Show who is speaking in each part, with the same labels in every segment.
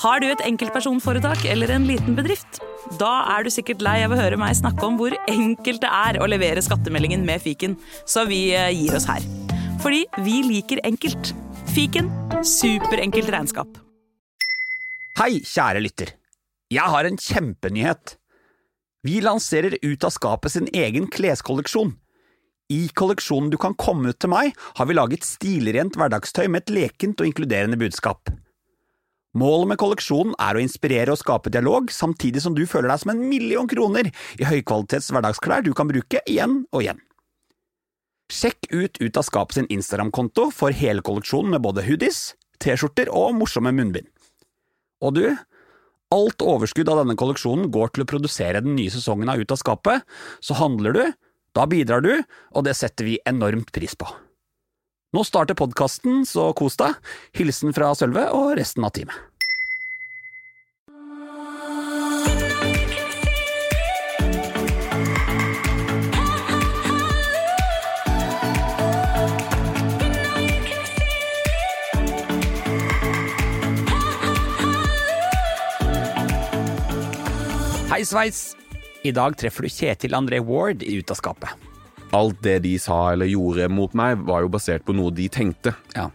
Speaker 1: Har du et enkeltpersonforetak eller en liten bedrift? Da er du sikkert lei av å høre meg snakke om hvor enkelt det er å levere skattemeldingen med fiken, så vi eh, gir oss her. Fordi vi liker enkelt. Fiken superenkelt regnskap.
Speaker 2: Hei, kjære lytter. Jeg har en kjempenyhet. Vi lanserer Ut av skapet sin egen kleskolleksjon. I kolleksjonen Du kan komme ut til meg, har vi laget stilrent hverdagstøy med et lekent og inkluderende budskap. Målet med kolleksjonen er å inspirere og skape dialog, samtidig som du føler deg som en million kroner i høykvalitets hverdagsklær du kan bruke igjen og igjen. Sjekk ut Ut av skapet sin Instagram-konto for hele kolleksjonen med både hoodies, T-skjorter og morsomme munnbind. Og du, alt overskudd av denne kolleksjonen går til å produsere den nye sesongen av Ut av skapet, så handler du, da bidrar du, og det setter vi enormt pris på. Nå starter podkasten, så kos deg. Hilsen fra Sølve og resten av teamet. Hei sveis! I dag treffer du Kjetil André Ward i Ut av skapet.
Speaker 3: Alt det de sa eller gjorde mot meg, var jo basert på noe de tenkte.
Speaker 2: Ja.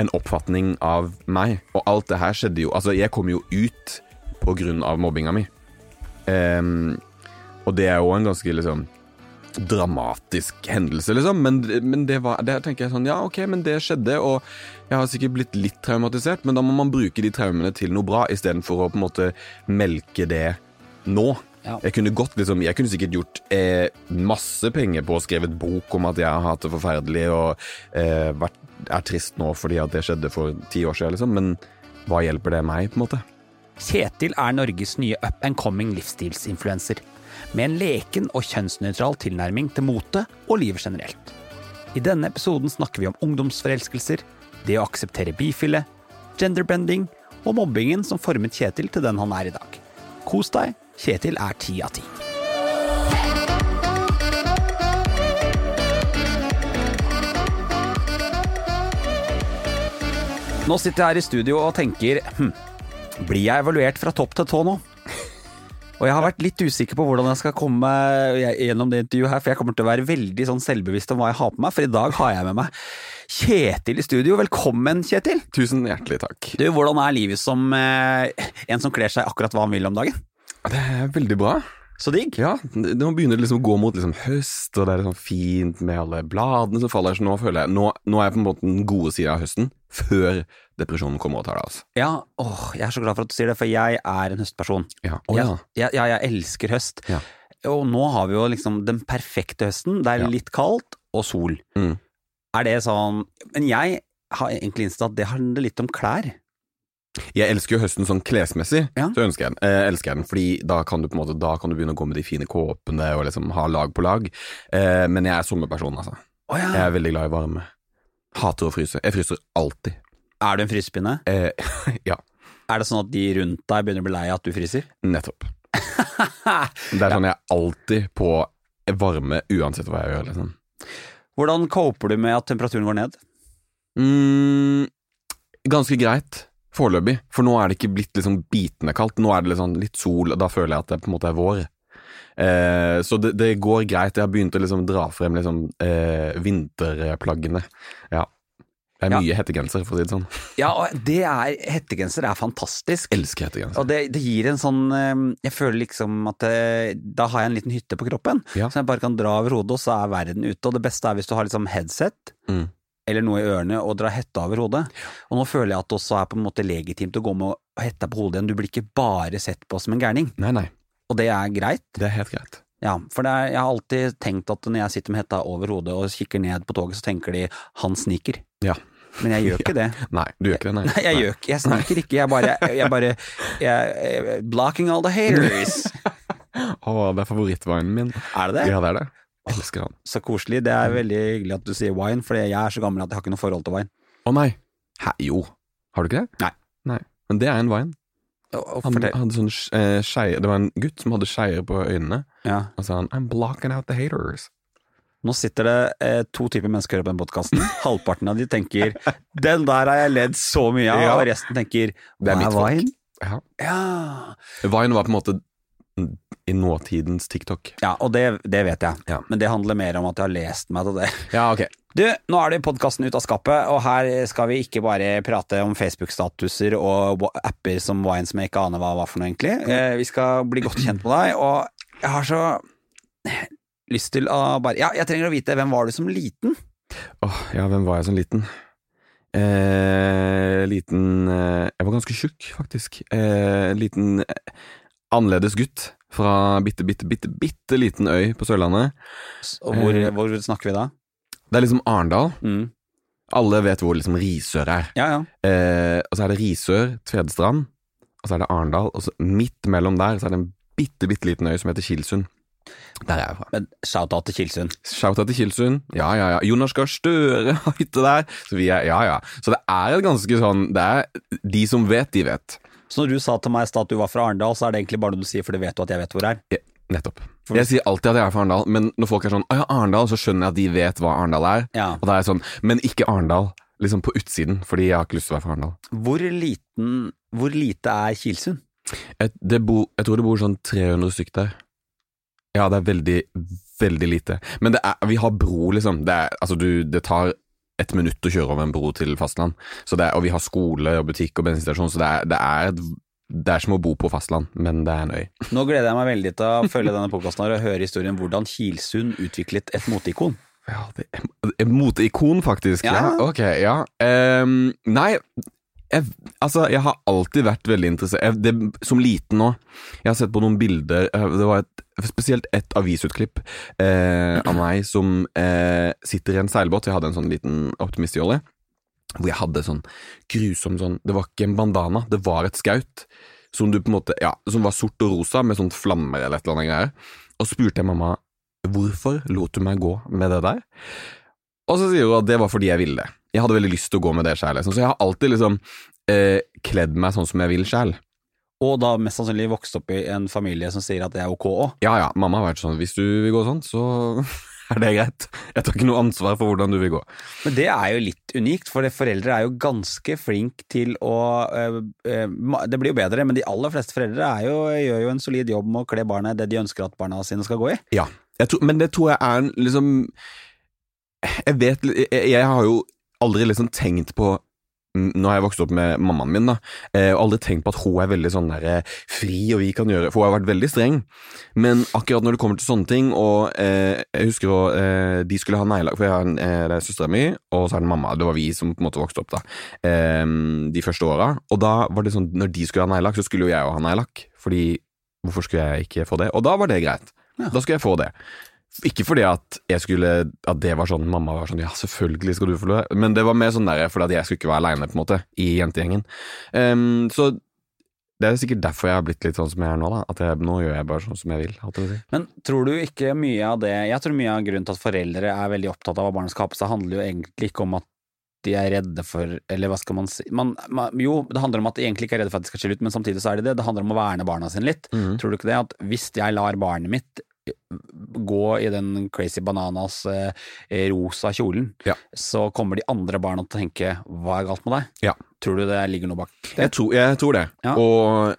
Speaker 3: En oppfatning av meg. Og alt det her skjedde jo Altså, jeg kom jo ut på grunn av mobbinga mi. Um, og det er jo en ganske liksom dramatisk hendelse, liksom. Men, men det var Det tenker jeg sånn Ja, ok, men det skjedde, og jeg har sikkert blitt litt traumatisert, men da må man bruke de traumene til noe bra, istedenfor å på en måte melke det nå.
Speaker 2: Ja.
Speaker 3: Jeg kunne godt liksom Jeg kunne sikkert gjort eh, masse penger på å skrevet bok om at jeg har hatt det forferdelig og eh, vært, er trist nå fordi at det skjedde for ti år siden, liksom. Men hva hjelper det meg, på en måte?
Speaker 2: Kjetil er Norges nye up and coming livsstilsinfluenser, med en leken og kjønnsnøytral tilnærming til mote og livet generelt. I denne episoden snakker vi om ungdomsforelskelser, det å akseptere bifile, genderbending og mobbingen som formet Kjetil til den han er i dag. Kos deg, Kjetil er ti av ti. Nå sitter jeg her i studio og tenker hm, blir jeg evaluert fra topp til tå nå? Og jeg har vært litt usikker på hvordan jeg skal komme gjennom det intervjuet her, for jeg kommer til å være veldig sånn selvbevisst om hva jeg har på meg, for i dag har jeg med meg Kjetil i studio. Velkommen, Kjetil.
Speaker 3: Tusen hjertelig takk.
Speaker 2: Du, hvordan er livet som eh, en som kler seg akkurat hva han vil om dagen?
Speaker 3: Det er veldig bra.
Speaker 2: Så digg.
Speaker 3: Ja, det- Nå begynner det liksom å gå mot liksom høst, og det er liksom fint med alle bladene som faller. Så nå føler jeg Nå, nå er jeg på en måte den gode sida av høsten, før depresjonen kommer og tar deg av oss.
Speaker 2: Ja, åh, jeg er så glad for at du sier det, for jeg er en høstperson.
Speaker 3: Ja. oh, ja.
Speaker 2: Jeg, jeg, jeg elsker høst.
Speaker 3: Ja.
Speaker 2: Og nå har vi jo liksom den perfekte høsten. Det er
Speaker 3: Ja.
Speaker 2: litt kaldt og sol.
Speaker 3: Mm.
Speaker 2: Er det sånn Men jeg har egentlig innsett at det handler litt om klær.
Speaker 3: Jeg elsker jo høsten sånn klesmessig,
Speaker 2: Ja.
Speaker 3: så ønsker jeg den. Eh, elsker jeg den, fordi da kan du på en måte Da kan du begynne å gå med de fine kåpene og liksom ha lag på lag. Eh, men jeg er sommerperson, altså.
Speaker 2: Oh, ja.
Speaker 3: Jeg er veldig glad i varme. Hater å fryse. Jeg fryser alltid.
Speaker 2: Er du en frysepinne?
Speaker 3: Eh, ja,
Speaker 2: Er det sånn at de rundt deg begynner å bli lei av at du fryser?
Speaker 3: nettopp. Det er sånn jeg er alltid på varme uansett hva jeg gjør, liksom.
Speaker 2: Hvordan coper du med at temperaturen går ned?
Speaker 3: Mm, ganske greit. Foreløpig. For nå er det ikke blitt liksom bitende kaldt. Nå er det sånn litt sol, og da føler jeg at det på en måte er vår. Eh, så det, det går greit. Jeg har begynt å liksom dra frem liksom, eh, vinterplaggene. Ja. Det er
Speaker 2: Ja.
Speaker 3: mye hettegenser, for å si det sånn.
Speaker 2: Ja, og det er Hettegenser er fantastisk.
Speaker 3: Elsker hettegenser.
Speaker 2: Og det, det gir en sånn eh, Jeg føler liksom at det, da har jeg en liten hytte på kroppen,
Speaker 3: Ja.
Speaker 2: så jeg bare kan dra over hodet, og så er verden ute. Og det beste er hvis du har liksom headset
Speaker 3: Mm.
Speaker 2: Eller noe i ørene og dra hetta over hodet. Og nå føler jeg at det også er på en måte legitimt å gå med hetta på hodet igjen. Du blir ikke bare sett på som en gærning.
Speaker 3: Nei, nei.
Speaker 2: Og det er greit.
Speaker 3: Det er helt greit.
Speaker 2: Ja, for det er, jeg har alltid tenkt at når jeg sitter med hetta over hodet og kikker ned på toget, så tenker de 'han sniker'.
Speaker 3: Ja.
Speaker 2: Men jeg gjør ikke det.
Speaker 3: Nei, du gjør ikke det, nei.
Speaker 2: Nei, jeg gjør ikke Jeg sniker ikke. Jeg bare, jeg bare jeg, jeg, Blocking all the haters.
Speaker 3: Å, det er favorittvinen min.
Speaker 2: Er det det?
Speaker 3: Ja, det er det. Elsker han.
Speaker 2: Så koselig. Det er veldig hyggelig at du sier wine, for jeg er så gammel at jeg har ikke noe forhold til wine.
Speaker 3: Å nei. Hæ, jo. Har du ikke det?
Speaker 2: Nei.
Speaker 3: Nei. Men det er en wine. Han hadde sånn eh, skeier Det var en gutt som hadde skeier på øynene.
Speaker 2: ja.
Speaker 3: Og sa han 'I'm blocking out the haters'.
Speaker 2: Nå sitter det eh, to typer mennesker på den podkasten. Halvparten av de tenker 'den der har jeg ledd så mye av',
Speaker 3: Ja.
Speaker 2: og resten tenker
Speaker 3: Det er
Speaker 2: er Vine?'
Speaker 3: Ja.
Speaker 2: Ja,
Speaker 3: Vine var på en måte i nåtidens TikTok.
Speaker 2: ja og det, det vet jeg.
Speaker 3: Ja.
Speaker 2: Men det handler mer om at jeg har lest meg til det.
Speaker 3: Ja, ok.
Speaker 2: Du, nå er det podkasten Ut av skapet, og her skal vi ikke bare prate om Facebook-statuser og apper som Wine som jeg ikke aner hva var for noe, egentlig. Eh, vi skal bli godt kjent med deg, og jeg har så lyst til å bare Ja, jeg trenger å vite hvem var du som liten?
Speaker 3: Åh, ja, hvem var jeg som liten? Eh, liten eh, Jeg var ganske tjukk, faktisk. Eh, liten eh, annerledes gutt fra bitte, bitte, bitte, bitte liten øy på Sørlandet.
Speaker 2: Og hvor,
Speaker 3: Eh.
Speaker 2: hvor snakker vi da?
Speaker 3: Det er liksom Arendal.
Speaker 2: Mm.
Speaker 3: Alle vet hvor liksom Risør er.
Speaker 2: Ja, ja.
Speaker 3: Eh, og så er det Risør, Tvedestrand, og så er det Arendal, og så midt mellom der så er det en bitte, bitte liten øy som heter Kilsund. Der er jeg fra.
Speaker 2: Men shout-out til Kilsund.
Speaker 3: Shout-out til Kilsund. Ja, ja, ja. Jonas Gahr Støre har hytte der. Så vi er, ja, ja. Så det er et ganske sånn Det er de som vet, de vet.
Speaker 2: Så når du sa til meg i stad at du var fra Arendal, så er det egentlig bare noe du sier, for det vet du at jeg vet hvor det er.
Speaker 3: Ja, nettopp. Jeg sier alltid at jeg er fra Arendal, men når folk er sånn 'Å ja, Arendal', så skjønner jeg at de vet hva Arendal er.
Speaker 2: Ja.
Speaker 3: Og da er jeg sånn Men ikke Arendal. Liksom på utsiden, fordi jeg har ikke lyst til å være fra Arendal.
Speaker 2: Hvor liten Hvor lite er Kilsund?
Speaker 3: Jeg, bo, jeg tror det bor sånn 300 stykk der. Ja, det er veldig, veldig lite. Men det er, vi har bro, liksom. Det, er, altså, du, det tar et minutt å kjøre over en bro til fastland. Er, og vi har skole og butikk og bensinstasjon, så det er, det, er, et- det er som å bo på fastland, men det er en øy.
Speaker 2: Nå gleder jeg meg veldig til å følge denne podkasten og høre historien hvordan Kilsund utviklet et moteikon.
Speaker 3: Ja, det er moteikon, faktisk. Ja.
Speaker 2: Ja.
Speaker 3: ok, ja. Um, nei, jeg, altså, jeg har alltid vært veldig interessert jeg, det, Som liten nå, jeg har sett på noen bilder eh, Det var et, spesielt et avisutklipp eh, av meg som eh, sitter i en seilbåt. Jeg hadde en sånn liten optimistjolle. Hvor jeg hadde sånn grusom sånn Det var ikke en bandana, det var et skaut. Som du på en måte Ja, som var sort og rosa med sånn flammer eller et eller annet greier. Og så spurte jeg mamma hvorfor lot du meg gå med det der? Og så sier hun at det var fordi jeg ville det. Jeg hadde veldig lyst til å gå med det sjæl, liksom. så jeg har alltid liksom eh, kledd meg sånn som jeg vil sjæl.
Speaker 2: Og da mest sannsynlig vokst opp i en familie som sier at det er ok òg.
Speaker 3: Ja ja, mamma har vært sånn hvis du vil gå sånn, så er det greit. Jeg tar ikke noe ansvar for hvordan du vil gå.
Speaker 2: Men det er jo litt unikt, for foreldre er jo ganske flink til å øh, øh, Det blir jo bedre, men de aller fleste foreldre er jo, gjør jo en solid jobb med å kle barna i det de ønsker at barna sine skal gå i.
Speaker 3: Ja, tror, men det tror jeg er en liksom Jeg vet jeg, jeg har jo aldri liksom tenkt på mm, Nå har jeg vokst opp med mammaen min, da, eh, og aldri tenkt på at hun er veldig sånn der eh, fri, og vi kan gjøre For hun har vært veldig streng. Men akkurat når det kommer til sånne ting, og eh, jeg husker også, eh, de skulle ha neglelakk, for jeg har en, eh, det er søstera mi, og så er det mamma. Det var vi som på en måte vokste opp da, eh, de første åra. Og da var det sånn, når de skulle ha neglelakk, så skulle jo jeg òg ha neglelakk, fordi hvorfor skulle jeg ikke få det? Og da var det greit.
Speaker 2: Ja.
Speaker 3: Da skulle jeg få det. Ikke fordi at jeg skulle At det var sånn Mamma var sånn Ja, selvfølgelig skal du få lov, Men det var mer sånn der fordi at jeg skulle ikke være aleine, på en måte, i jentegjengen. Um, så det er sikkert derfor jeg har blitt litt sånn som jeg er nå, da. At jeg, nå gjør jeg bare sånn som jeg vil. jeg si.
Speaker 2: Men tror du ikke mye av det Jeg tror mye av grunnen til at foreldre er veldig opptatt av hva barnet skal ha på seg, handler jo egentlig ikke om at de er redde for Eller hva skal man si man, man, Jo, det handler om at de egentlig ikke er redde for at de skal skille ut, men samtidig så er det det. Det handler om å verne barna sine litt.
Speaker 3: Mm.
Speaker 2: Tror du ikke det? At hvis jeg lar barnet mitt gå i den crazy bananas eh, rosa kjolen,
Speaker 3: Ja.
Speaker 2: så kommer de andre barna til å tenke hva er galt med deg?
Speaker 3: Ja.
Speaker 2: Tror du det ligger noe bak det?
Speaker 3: Jeg tror, jeg tror det.
Speaker 2: Ja.
Speaker 3: Og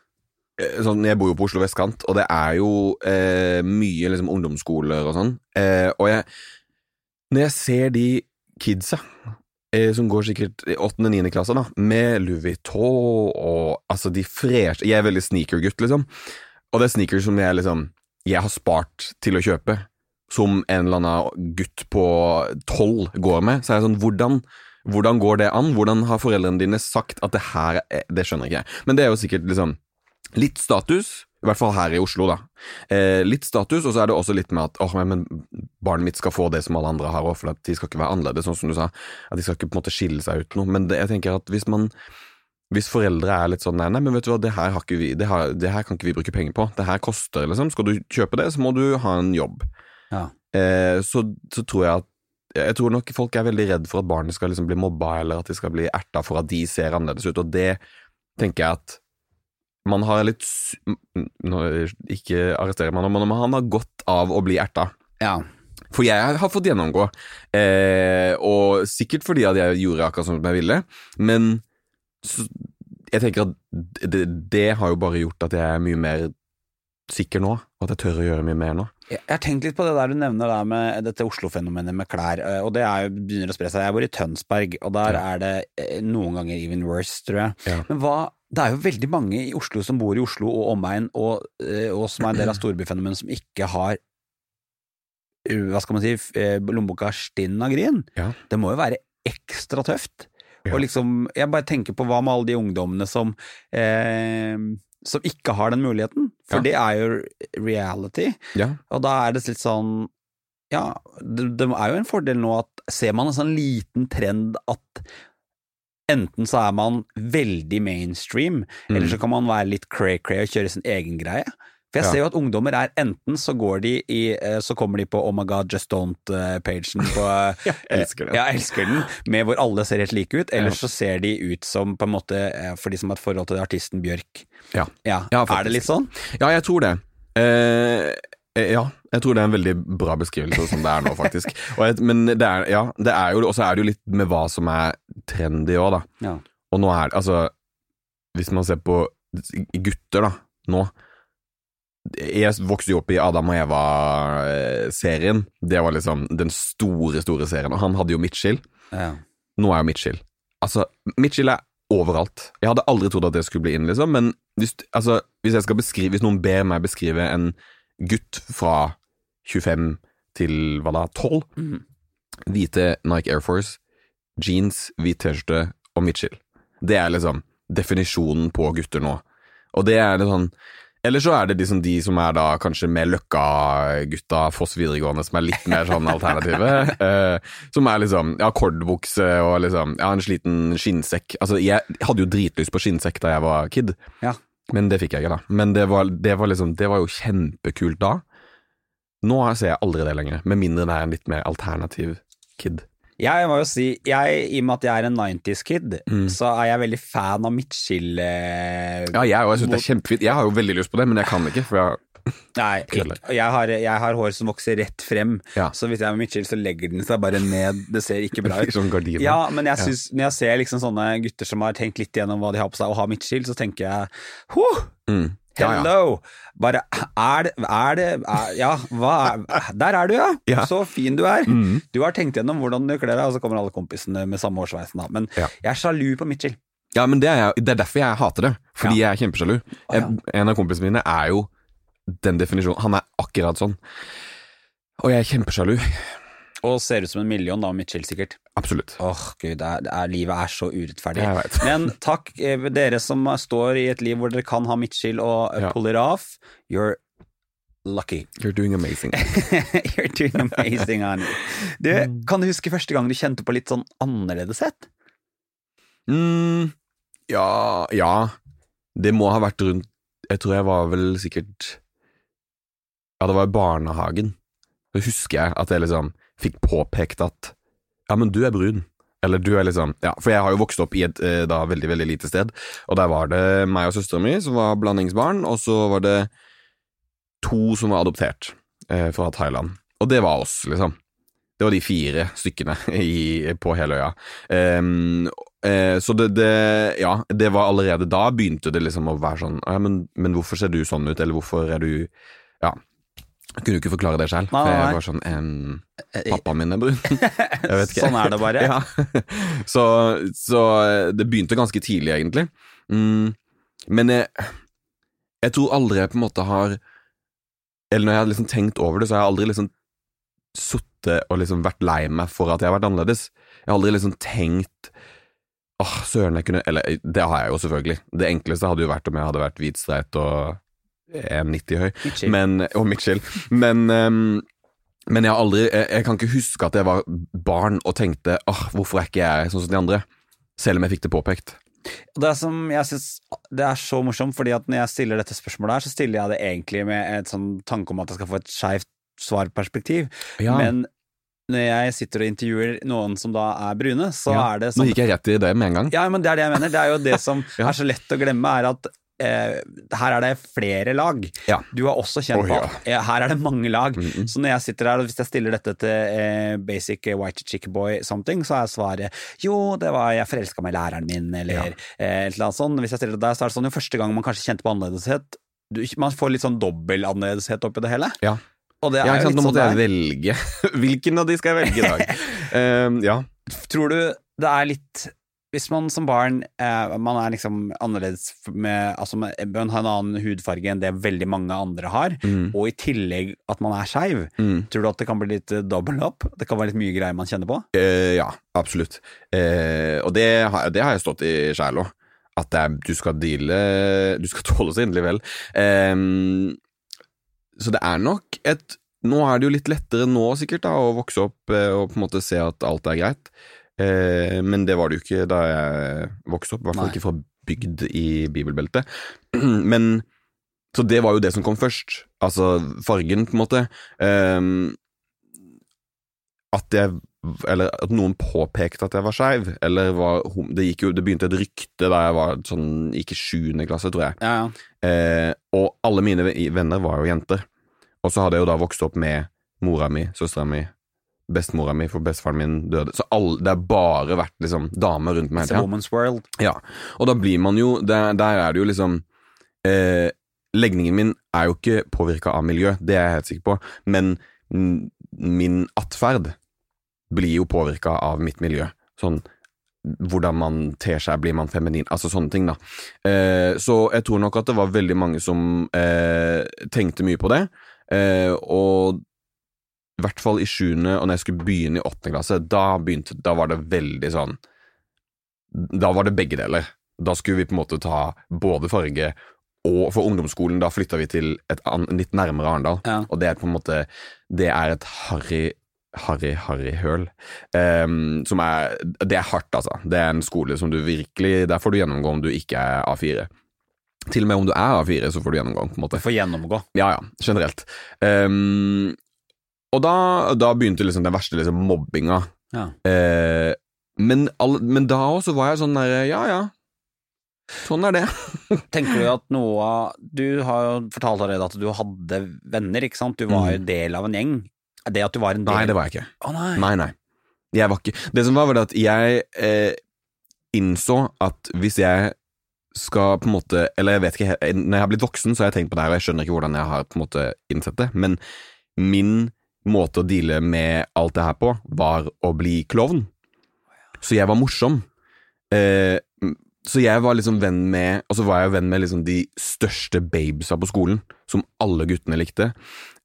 Speaker 3: eh, sånn, jeg bor jo på Oslo vestkant, og det er jo eh, mye liksom, ungdomsskoler og sånn. Eh, og jeg Når jeg ser de kidsa eh, som går sikkert i 8.-9. klasse, da, med Louis Vuitton og altså de freshe Jeg er veldig sneaker-gutt, liksom. Og det er sneakers som jeg liksom Jeg har spart til å kjøpe, som en eller annen gutt på tolv går med. Så er jeg sånn Hvordan hvordan går det an? Hvordan har foreldrene dine sagt at det her er Det skjønner ikke jeg. Men det er jo sikkert liksom litt status, i hvert fall her i Oslo, da. Eh, litt status, og så er det også litt med at åh, men barnet mitt skal få det som alle andre har for de skal ikke være annerledes, sånn som du sa. At de skal ikke på en måte skille seg ut noe. Men det, jeg tenker at hvis man hvis foreldre er litt sånn nei, nei, men vet du hva, det her, vi, det, her, det her kan ikke vi bruke penger på, det her koster, liksom. Skal du kjøpe det, så må du ha en jobb.
Speaker 2: Ja.
Speaker 3: Eh, så, så tror jeg at jeg tror nok folk er veldig redd for at barnet skal liksom bli mobba, eller at de skal bli erta for at de ser annerledes ut, og det tenker jeg at man har litt nå, Ikke arresterer meg nå, men man har godt av å bli erta.
Speaker 2: Ja.
Speaker 3: For jeg har fått gjennomgå, eh, og sikkert fordi at jeg gjorde akkurat som jeg ville, men så, jeg tenker at det, det har jo bare gjort at jeg er mye mer sikker nå, og at jeg tør å gjøre mye mer nå.
Speaker 2: Jeg har tenkt litt på det der du nevner der med dette Oslo-fenomenet med klær, eh, og det er jo, begynner å spre seg. Jeg bor i Tønsberg, og der
Speaker 3: Ja.
Speaker 2: er det eh, noen ganger even worse, tror jeg.
Speaker 3: Ja.
Speaker 2: Men hva Det er jo veldig mange i Oslo som bor i Oslo og omegn, og, eh, og som er en del av storbyfenomenet, som ikke har hva skal man si, lommeboka stinn av grin.
Speaker 3: Ja.
Speaker 2: Det må jo være ekstra tøft.
Speaker 3: Ja.
Speaker 2: Og liksom, jeg bare tenker på hva med alle de ungdommene som eh, som ikke har den muligheten, for
Speaker 3: Ja.
Speaker 2: det er jo reality.
Speaker 3: Ja.
Speaker 2: Og da er det litt sånn Ja, det, det er jo en fordel nå at ser man en sånn liten trend at enten så er man veldig mainstream,
Speaker 3: Mm.
Speaker 2: eller så kan man være litt cray-cray og kjøre sin egen greie. For jeg ser jo at ungdommer er enten så går de i eh, Så kommer de på Oh my god, just don't-pagen på eh,
Speaker 3: Jeg elsker den.
Speaker 2: Ja, jeg elsker den, med hvor alle ser helt like ut. Eller så ser de ut som på en måte eh, for de som har et forhold til artisten Bjørk.
Speaker 3: Ja.
Speaker 2: Ja, Er det litt sånn?
Speaker 3: Ja, jeg tror det. Eh, eh, ja, jeg tror det er en veldig bra beskrivelse som det er nå, faktisk. Og jeg, men det er, ja, det er jo, og så er det jo litt med hva som er trendy òg, da.
Speaker 2: Ja.
Speaker 3: Og nå er det, altså Hvis man ser på gutter, da, nå Jeg vokste jo opp i Adam og Eva-serien. Det var liksom den store, store serien. Og han hadde jo Mitchell.
Speaker 2: Ja.
Speaker 3: Nå er jo Mitchell. Altså, Mitchell er overalt. Jeg hadde aldri trodd at det skulle bli inn, liksom, men hvis, altså, hvis jeg skal beskrive Hvis noen ber meg beskrive en gutt fra 25 til hva da, 12
Speaker 2: mm.
Speaker 3: Hvite Nike Air Force, jeans, hvit T-skjorte og Mitchell. Det er liksom definisjonen på gutter nå. Og det er litt sånn Eller så er det liksom de som er da kanskje med Løkka-gutta, Foss videregående, som er litt mer sånn alternative. uh, som er liksom ja, kordbukse og liksom ja, en sliten skinnsekk. Altså, jeg hadde jo dritlyst på skinnsekk da jeg var kid,
Speaker 2: Ja.
Speaker 3: men det fikk jeg ikke, da. Men det var, det var liksom Det var jo kjempekult da. Nå ser jeg aldri det lenger, med mindre det er en litt mer alternativ kid.
Speaker 2: Jeg må jo si, jeg, i og med at jeg er en 90s-kid,
Speaker 3: Mm.
Speaker 2: så er jeg veldig fan av Mitchell eh,
Speaker 3: Ja, jeg, òg. jeg synes det er kjempefint. Jeg har jo veldig lyst på det, men jeg kan ikke, for jeg
Speaker 2: Nei, jeg, jeg har, jeg har hår som vokser rett frem,
Speaker 3: Ja.
Speaker 2: så hvis jeg med Mitchell, så legger den seg bare ned. Det ser ikke bra ut.
Speaker 3: Sånn.
Speaker 2: Ja, men jeg synes, når jeg ser liksom sånne gutter som har tenkt litt igjennom hva de har på seg, og har Mitchell, så tenker jeg huh,
Speaker 3: Mm.
Speaker 2: Hello! Bare er det, er det er, Ja, hva er Der er du, ja!
Speaker 3: Ja.
Speaker 2: Så fin du er!
Speaker 3: Mm.
Speaker 2: Du har tenkt gjennom hvordan du kler deg, og så kommer alle kompisene med samme hårsveisen. da. Men
Speaker 3: Ja.
Speaker 2: jeg er sjalu på Mitchell.
Speaker 3: Ja, men det er, jeg- det er derfor jeg hater det. Fordi
Speaker 2: Ja.
Speaker 3: jeg er kjempesjalu. Jeg- En av kompisene mine er jo den definisjonen. Han er akkurat sånn. Og jeg er kjempesjalu.
Speaker 2: Og ser ut som en million, da, Mitchell sikkert.
Speaker 3: Absolutt.
Speaker 2: Åh, gud, det er, det er, livet er så urettferdig. Men takk, eh, dere som står i et liv hvor dere kan ha Mitchell og eh,
Speaker 3: Ja.
Speaker 2: off. You're lucky.
Speaker 3: You're doing amazing.
Speaker 2: You're doing amazing, Arne Du,
Speaker 3: Mm.
Speaker 2: kan du huske første gang du kjente på litt sånn annerledeshet?
Speaker 3: Mm, ja, ja. Det må ha vært rundt Jeg tror jeg var vel sikkert Ja, det var i barnehagen. Så husker jeg at jeg liksom fikk påpekt at Ja, men du er brun. Eller du er liksom Ja, for jeg har jo vokst opp i et eh, da veldig, veldig lite sted, og der var det meg og søstera mi som var blandingsbarn, og så var det to som var adoptert eh, fra Thailand. Og det var oss, liksom. Det var de fire stykkene i, på hele øya. Um, uh, så det, det Ja, det var allerede da begynte det liksom å være sånn ja, men, men hvorfor ser du sånn ut, eller hvorfor er du Ja. Jeg kunne jo ikke forklare det selv,
Speaker 2: Nei,
Speaker 3: for jeg var sånn em, Pappaen min er brun. Jeg vet ikke.
Speaker 2: Sånn er det bare.
Speaker 3: Ja. Så, så det begynte ganske tidlig, egentlig. Mm, men jeg, jeg tror aldri jeg på en måte har Eller når jeg har liksom tenkt over det, så har jeg aldri liksom sittet og liksom vært lei meg for at jeg har vært annerledes. Jeg har aldri liksom tenkt Åh, søren, jeg kunne Eller det har jeg jo selvfølgelig. Det enkleste hadde jo vært om jeg hadde vært hvit, streit og 1,90 høy.
Speaker 2: Mitchell.
Speaker 3: Men, og Mitchell. Men, um, men jeg har aldri jeg, jeg kan ikke huske at jeg var barn og tenkte åh, hvorfor er ikke jeg sånn som de andre? Selv om jeg fikk det påpekt.
Speaker 2: Det som jeg synes det er så morsomt, fordi at når jeg stiller dette spørsmålet her, så stiller jeg det egentlig med et sånn tanke om at jeg skal få et skeivt svarperspektiv.
Speaker 3: Ja.
Speaker 2: Men når jeg sitter og intervjuer noen som da er brune, så
Speaker 3: Ja.
Speaker 2: er det
Speaker 3: Nå
Speaker 2: sånn
Speaker 3: gikk jeg rett i det med en gang.
Speaker 2: Ja, men det er det jeg mener. Det er jo det som
Speaker 3: Ja.
Speaker 2: er så lett å glemme, er at her er det flere lag.
Speaker 3: Ja.
Speaker 2: Du har også kjent på
Speaker 3: ja.
Speaker 2: eh, her er det mange lag. Så når jeg sitter der, og hvis jeg stiller dette til eh, basic eh, white chick boy something, så er svaret jo, det var jeg forelska meg i læreren min, eller eh, et eller annet sånt. Hvis jeg stiller det der, så er det sånn jo første gang man kanskje kjente på annerledeshet. Du, man får litt sånn dobbel annerledeshet oppi det hele.
Speaker 3: Ja.
Speaker 2: Og det er
Speaker 3: Ja, ikke sant? Nå måtte
Speaker 2: sånn
Speaker 3: jeg velge. Hvilken av de skal jeg velge i dag? Ehm, ja.
Speaker 2: Tror du det er litt Hvis man som barn eh, Man er liksom annerledes med Altså man har en annen hudfarge enn det veldig mange andre har,
Speaker 3: Mm.
Speaker 2: og i tillegg at man er skeiv,
Speaker 3: Mm.
Speaker 2: tror du at det kan bli litt eh, double up? Det kan være litt mye greier man kjenner på?
Speaker 3: Eh, ja, absolutt. Eh, og det har, det har jeg stått i sjæl òg. At det er, du skal deale Du skal tåle så inderlig vel. Så det er nok et Nå er det jo litt lettere nå sikkert da å vokse opp eh, og på en måte se at alt er greit. Eh, men det var det jo ikke da jeg vokste opp, i hvert fall ikke fra bygd i bibelbeltet. men Så det var jo det som kom først. Altså fargen, på en måte. Eh, at jeg Eller at noen påpekte at jeg var skeiv, eller var det, jo, det begynte et rykte da jeg var sånn Gikk i sjuende klasse, tror jeg.
Speaker 2: Ja, ja.
Speaker 3: Eh, og alle mine venner var jo jenter. Og så hadde jeg jo da vokst opp med mora mi, søstera mi, bestemora mi, for bestefaren min døde. Så alle, det har bare vært liksom damer rundt meg
Speaker 2: It's
Speaker 3: hele tida. Ja, og da blir man jo Der, der er det jo liksom eh, Legningen min er jo ikke påvirka av miljø, det er jeg helt sikker på, men min atferd blir jo påvirka av mitt miljø. Sånn hvordan man ter seg, blir man feminin, altså sånne ting, da. Eh, så jeg tror nok at det var veldig mange som eh, tenkte mye på det, eh, og i hvert fall i sjuende, og når jeg skulle begynne i åttende klasse, da begynte Da var det veldig sånn Da var det begge deler. Da skulle vi på en måte ta både farge og for ungdomsskolen, da flytta vi til et an, litt nærmere Arendal,
Speaker 2: Ja.
Speaker 3: og det er på en måte Det er et harry Harry, harry høl. Um, som er Det er hardt, altså. Det er en skole som du virkelig Der får du gjennomgå om du ikke er A4. Til og med om du er A4, så får du gjennomgå, på en måte.
Speaker 2: Du får gjennomgå.
Speaker 3: Ja, ja, generelt. Ehm, og da, da begynte liksom den verste liksom mobbinga.
Speaker 2: Ja.
Speaker 3: Eh, men, all, men da også var jeg sånn derre Ja, ja. Sånn er det.
Speaker 2: Tenker du at noe Du har jo fortalt allerede at du hadde venner, ikke sant? Du var jo
Speaker 3: Mm.
Speaker 2: del av en gjeng. Det at du var en del
Speaker 3: Nei, det var jeg ikke.
Speaker 2: Å nei.
Speaker 3: Nei, nei. Jeg var ikke Det som var, var det at jeg eh, innså at hvis jeg skal på en måte Eller jeg vet ikke Når jeg har blitt voksen, så har jeg tenkt på det her, og jeg skjønner ikke hvordan jeg har på en måte innsett det, men min måte å deale med alt det her på, var å bli klovn. Så jeg var morsom. Eh, så jeg var liksom venn med Og så var jeg venn med liksom de største babesa på skolen, som alle guttene likte.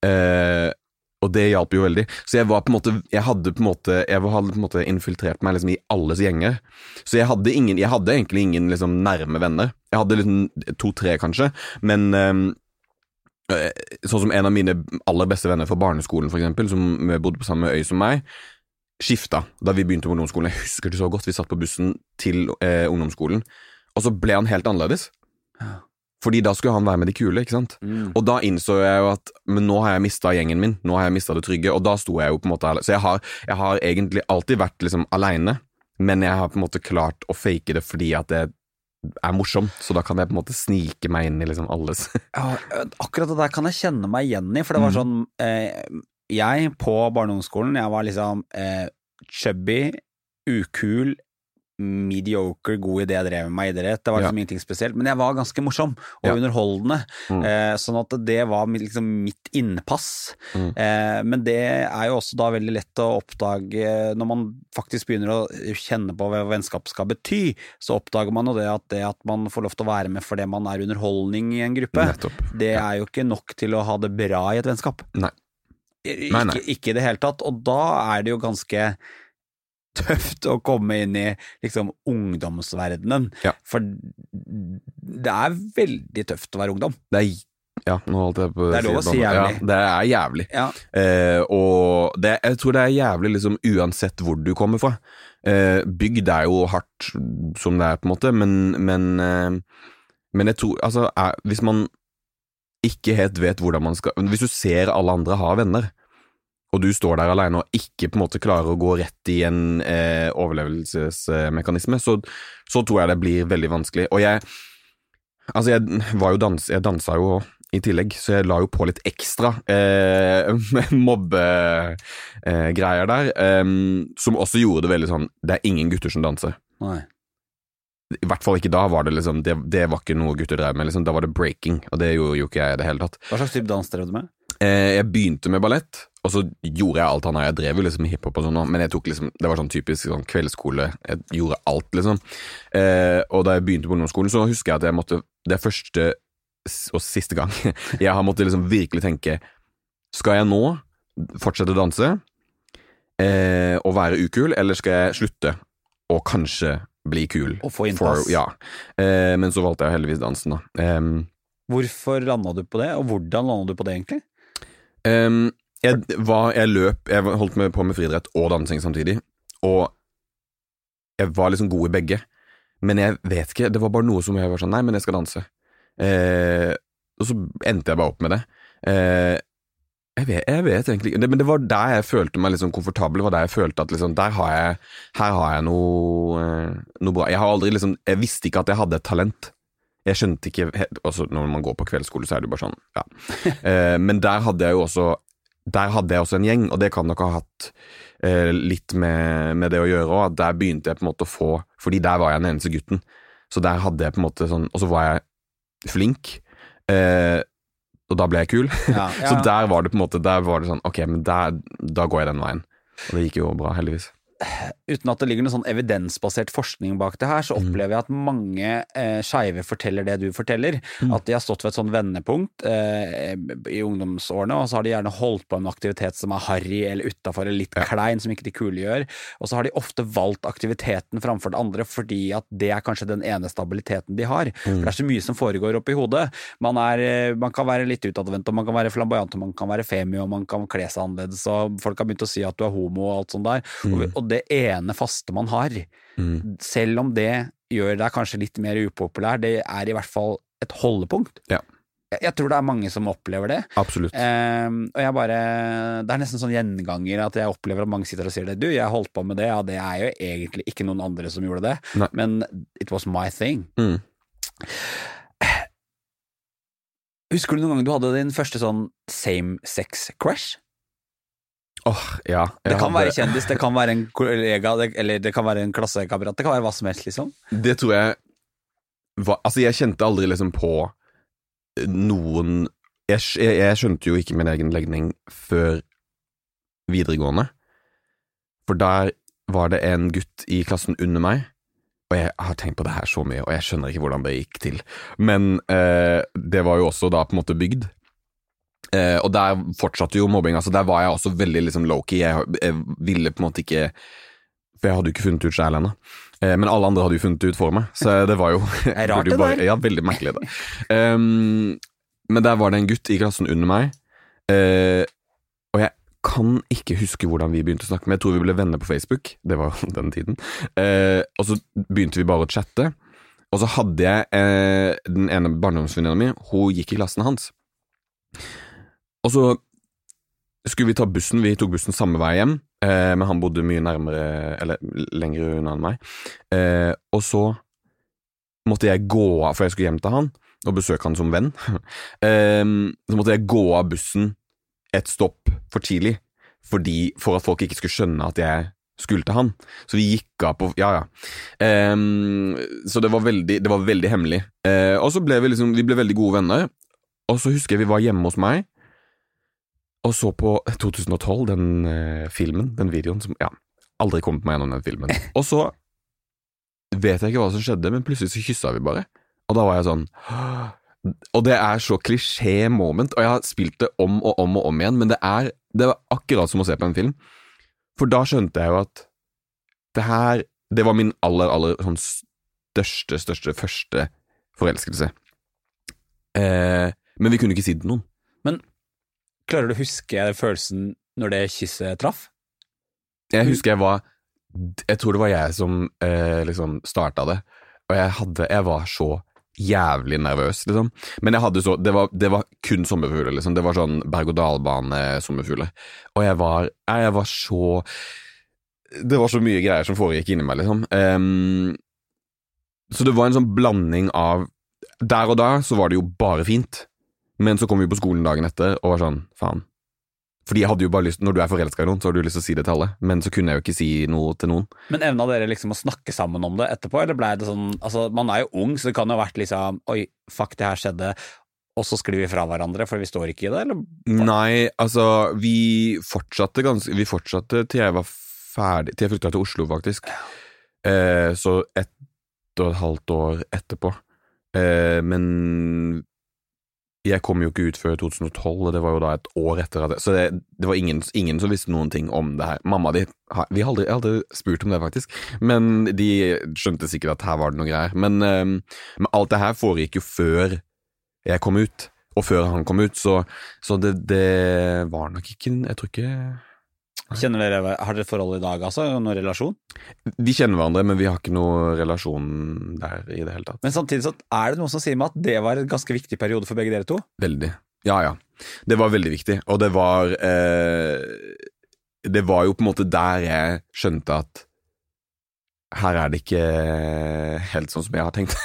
Speaker 3: Eh, og det hjalp jo veldig. Så jeg var på en måte Jeg hadde på en måte Jeg hadde på en måte infiltrert meg liksom i alles gjenger. Så jeg hadde ingen Jeg hadde egentlig ingen liksom nærme venner. Jeg hadde liksom to-tre, kanskje, men eh, Sånn som en av mine aller beste venner fra barneskolen, for eksempel, som bodde på samme øy som meg, skifta da vi begynte på ungdomsskolen. Jeg husker det så godt. Vi satt på bussen til eh, ungdomsskolen, og så ble han helt annerledes. Fordi da skulle han være med de kule, ikke sant.
Speaker 2: Mm.
Speaker 3: Og da innså jeg jo at Men nå har jeg mista gjengen min, nå har jeg mista det trygge, og da sto jeg jo på en måte Så jeg har, jeg har egentlig alltid vært liksom aleine, men jeg har på en måte klart å fake det fordi at det er morsomt, så da kan jeg på en måte snike meg inn i liksom alles
Speaker 2: Ja, akkurat det der kan jeg kjenne meg igjen i, for det var
Speaker 3: Mhm.
Speaker 2: sånn eh, Jeg på barne- og ungdomsskolen, jeg var liksom eh, chubby, ukul, mediocre, god idé jeg drev med meg idrett. Det var liksom ingenting spesielt, men jeg var ganske morsom og
Speaker 3: Ja.
Speaker 2: underholdende.
Speaker 3: Mm.
Speaker 2: Eh, sånn at det var liksom mitt innpass.
Speaker 3: Mm.
Speaker 2: Eh, men det er jo også da veldig lett å oppdage når man faktisk begynner å kjenne på hva vennskap skal bety, så oppdager man jo det at det at man får lov til å være med fordi man er underholdning i en gruppe,
Speaker 3: Nettopp.
Speaker 2: det er jo ikke nok til å ha det bra i et vennskap.
Speaker 3: Nei. Nei, nei.
Speaker 2: Ikke, ikke i det hele tatt. Og da er det jo ganske tøft å komme inn i liksom ungdomsverdenen.
Speaker 3: Ja.
Speaker 2: For det er veldig tøft å være ungdom.
Speaker 3: Det er Ja, nå holdt jeg på
Speaker 2: Det er lov å si
Speaker 3: Ja,
Speaker 2: jævlig.
Speaker 3: det er jævlig.
Speaker 2: Ja.
Speaker 3: Eh, og det, jeg tror det er jævlig liksom uansett hvor du kommer fra. Eh, bygd er jo hardt som det er, på en måte, men, men, eh, men jeg tror Altså, er, hvis man ikke helt vet hvordan man skal Hvis du ser alle andre har venner, og du står der alene og ikke på en måte klarer å gå rett i en eh, overlevelsesmekanisme, så, så tror jeg det blir veldig vanskelig. Og jeg Altså, jeg var jo dans, jeg dansa jo i tillegg, så jeg la jo på litt ekstra eh, mobbegreier eh, der, eh, som også gjorde det veldig sånn Det er ingen gutter som danser.
Speaker 2: Nei.
Speaker 3: I hvert fall ikke da var det liksom Det, det var ikke noe gutter drev med, liksom. Da var det breaking, og det gjorde jo ikke jeg i det hele tatt.
Speaker 2: Hva slags type dans drev du med?
Speaker 3: Eh, jeg begynte med ballett, og så gjorde jeg alt han har Jeg drev jo liksom hiphop og sånn, men jeg tok liksom, det var sånn typisk sånn kveldsskole. Jeg gjorde alt, liksom. Eh, og da jeg begynte på ungdomsskolen, så husker jeg at jeg måtte Det er første og siste gang jeg har måttet liksom virkelig tenke Skal jeg nå fortsette å danse eh, og være ukul, eller skal jeg slutte og kanskje bli kul?
Speaker 2: Og få innpass.
Speaker 3: For- ja. Eh, men så valgte jeg heldigvis dansen, da.
Speaker 2: Hvorfor landa du på det, og hvordan landa du på det, egentlig?
Speaker 3: Ehm, jeg, var, jeg løp Jeg holdt med på med friidrett og dansing samtidig, og jeg var liksom god i begge. Men jeg vet ikke, det var bare noe som jeg var sånn Nei, men jeg skal danse. Eh, og så endte jeg bare opp med det. Eh, jeg, vet, jeg vet egentlig ikke Men det var der jeg følte meg liksom komfortabel. Det var der jeg følte at liksom, der har jeg, her har jeg noe, eh, noe bra. Jeg har aldri liksom Jeg visste ikke at jeg hadde et talent. Jeg skjønte ikke altså Når man går på kveldsskole, så er det jo bare sånn, ja. Eh, men der hadde jeg jo også Der hadde jeg også en gjeng, og det kan nok ha hatt eh, litt med, med det å gjøre òg. Der begynte jeg på en måte å få Fordi der var jeg den eneste gutten. Så der hadde jeg på en måte sånn Og så var jeg flink. Eh, og da ble jeg kul.
Speaker 2: Ja,
Speaker 3: Så der var det på en måte Der var det sånn Ok, men der, da går jeg den veien. Og det gikk jo bra, heldigvis.
Speaker 2: Uten at det ligger noe sånn evidensbasert forskning bak det her, så
Speaker 3: Mm.
Speaker 2: opplever jeg at mange eh, skeive forteller det du forteller.
Speaker 3: Mm.
Speaker 2: At de har stått ved et sånn vendepunkt eh, i ungdomsårene, og så har de gjerne holdt på med en aktivitet som er harry eller utafor eller litt klein, som ikke de kule gjør. Og så har de ofte valgt aktiviteten framfor det andre fordi at det er kanskje den ene stabiliteten de har. For det er så mye som foregår oppi hodet. Man, er, eh, man kan være litt utadvendt, og man kan være flamboyant, og man kan være femi, og man kan kle seg annerledes, og folk har begynt å si at du er homo og alt sånt der. Og, og det ene faste man har,
Speaker 3: Mm.
Speaker 2: selv om det gjør deg kanskje litt mer upopulær, det er i hvert fall et holdepunkt.
Speaker 3: Ja.
Speaker 2: Jeg, jeg tror det er mange som opplever det.
Speaker 3: Absolutt.
Speaker 2: Eh, og jeg bare Det er nesten sånn gjenganger at jeg opplever at mange sitter og sier det. Du, jeg holdt på med det, ja, det er jo egentlig ikke noen andre som gjorde det,
Speaker 3: Nei.
Speaker 2: men it was my thing.
Speaker 3: Mm.
Speaker 2: Husker du noen gang du hadde din første sånn same sex crush?
Speaker 3: Åh, ja.
Speaker 2: Det kan
Speaker 3: hadde-
Speaker 2: være kjendis, det kan være en kollega, det, eller det kan være en klassekamerat, det kan være hva som helst, liksom.
Speaker 3: Det tror jeg var Altså, jeg kjente aldri liksom på noen Jeg, jeg, jeg skjønte jo ikke min egen legning før videregående. For der var det en gutt i klassen under meg, og jeg har tenkt på det her så mye, og jeg skjønner ikke hvordan det gikk til. Men eh, det var jo også da på en måte bygd. Eh, og der fortsatte jo mobbing. Altså Der var jeg også veldig liksom low-key. Jeg, jeg ville på en måte ikke For jeg hadde jo ikke funnet ut sjæl ennå. Eh, men alle andre hadde jo funnet det ut for meg, så det var jo
Speaker 2: er rart, det der.
Speaker 3: Ja, veldig merkelig, det. Um, men der var det en gutt i klassen under meg, eh, og jeg kan ikke huske hvordan vi begynte å snakke, men jeg tror vi ble venner på Facebook. Det var den tiden. Eh, og så begynte vi bare å chatte. Og så hadde jeg eh, den ene barndomsvenninna mi, hun gikk i klassen hans. Og så skulle vi ta bussen, vi tok bussen samme vei hjem, eh, men han bodde mye nærmere, eller lenger unna enn meg. Eh, og så måtte jeg gå av, for jeg skulle hjem til han, og besøke han som venn. eh, så måtte jeg gå av bussen et stopp for tidlig, fordi, for at folk ikke skulle skjønne at jeg skulle til han. Så vi gikk av på Ja, ja. Um, så det var veldig, det var veldig hemmelig. Uh, og så ble vi liksom Vi ble veldig gode venner. Og så husker jeg vi var hjemme hos meg og så på 2012, den eh, filmen, den videoen som Ja, aldri kommet meg gjennom den filmen. Og så vet jeg ikke hva som skjedde, men plutselig så kyssa vi bare. Og da var jeg sånn Og det er så klisjé moment, og jeg har spilt det om og om og om igjen, men det er, det var akkurat som å se på en film. For da skjønte jeg jo at det her Det var min aller, aller sånn største, største, første forelskelse. Eh, men vi kunne ikke si det til noen.
Speaker 2: Klarer du å huske følelsen når det kysset traff?
Speaker 3: Jeg husker jeg var Jeg tror det var jeg som eh, liksom starta det, og jeg hadde Jeg var så jævlig nervøs, liksom. Men jeg hadde så Det var, det var kun sommerfugler, liksom. Det var sånn berg-og-dal-bane-sommerfugler. Og jeg var Jeg var så Det var så mye greier som foregikk inni meg, liksom. Um, så det var en sånn blanding av Der og da så var det jo bare fint, men så kom vi på skolen dagen etter og var sånn, faen. Fordi jeg hadde jo bare lyst, Når du er forelska i noen, så har du lyst til å si det til alle, men så kunne jeg jo ikke si noe til noen.
Speaker 2: Men evna dere liksom å snakke sammen om det etterpå, eller blei det sånn Altså, man er jo ung, så det kan jo ha vært liksom Oi, fuck, det her skjedde, og så sklir vi fra hverandre, for vi står ikke i det, eller?
Speaker 3: Nei, altså, vi fortsatte ganske Vi fortsatte til jeg var ferdig Til jeg flytta til Oslo, faktisk. Eh, så ett og et halvt år etterpå. Eh, men jeg kom jo ikke ut før 2012, og det var jo da et år etter at det, Så det, det var ingen, ingen, som visste noen ting om det her. Mamma di Vi har aldri, aldri, spurt om det, faktisk, men de skjønte sikkert at her var det noe greier. Men, eh, men alt det her foregikk jo før jeg kom ut, og før han kom ut, så, så det, det var nok ikke Jeg tror ikke
Speaker 2: Kjenner dere, Har dere forhold i dag, altså? Noen relasjon?
Speaker 3: Vi kjenner hverandre, men vi har ikke noen relasjon der i det hele tatt.
Speaker 2: Men samtidig så er det noen som sier meg at det var en ganske viktig periode for begge dere to?
Speaker 3: Veldig. Ja, ja. Det var veldig viktig, og det var eh, Det var jo på en måte der jeg skjønte at her er det ikke helt sånn som jeg har tenkt.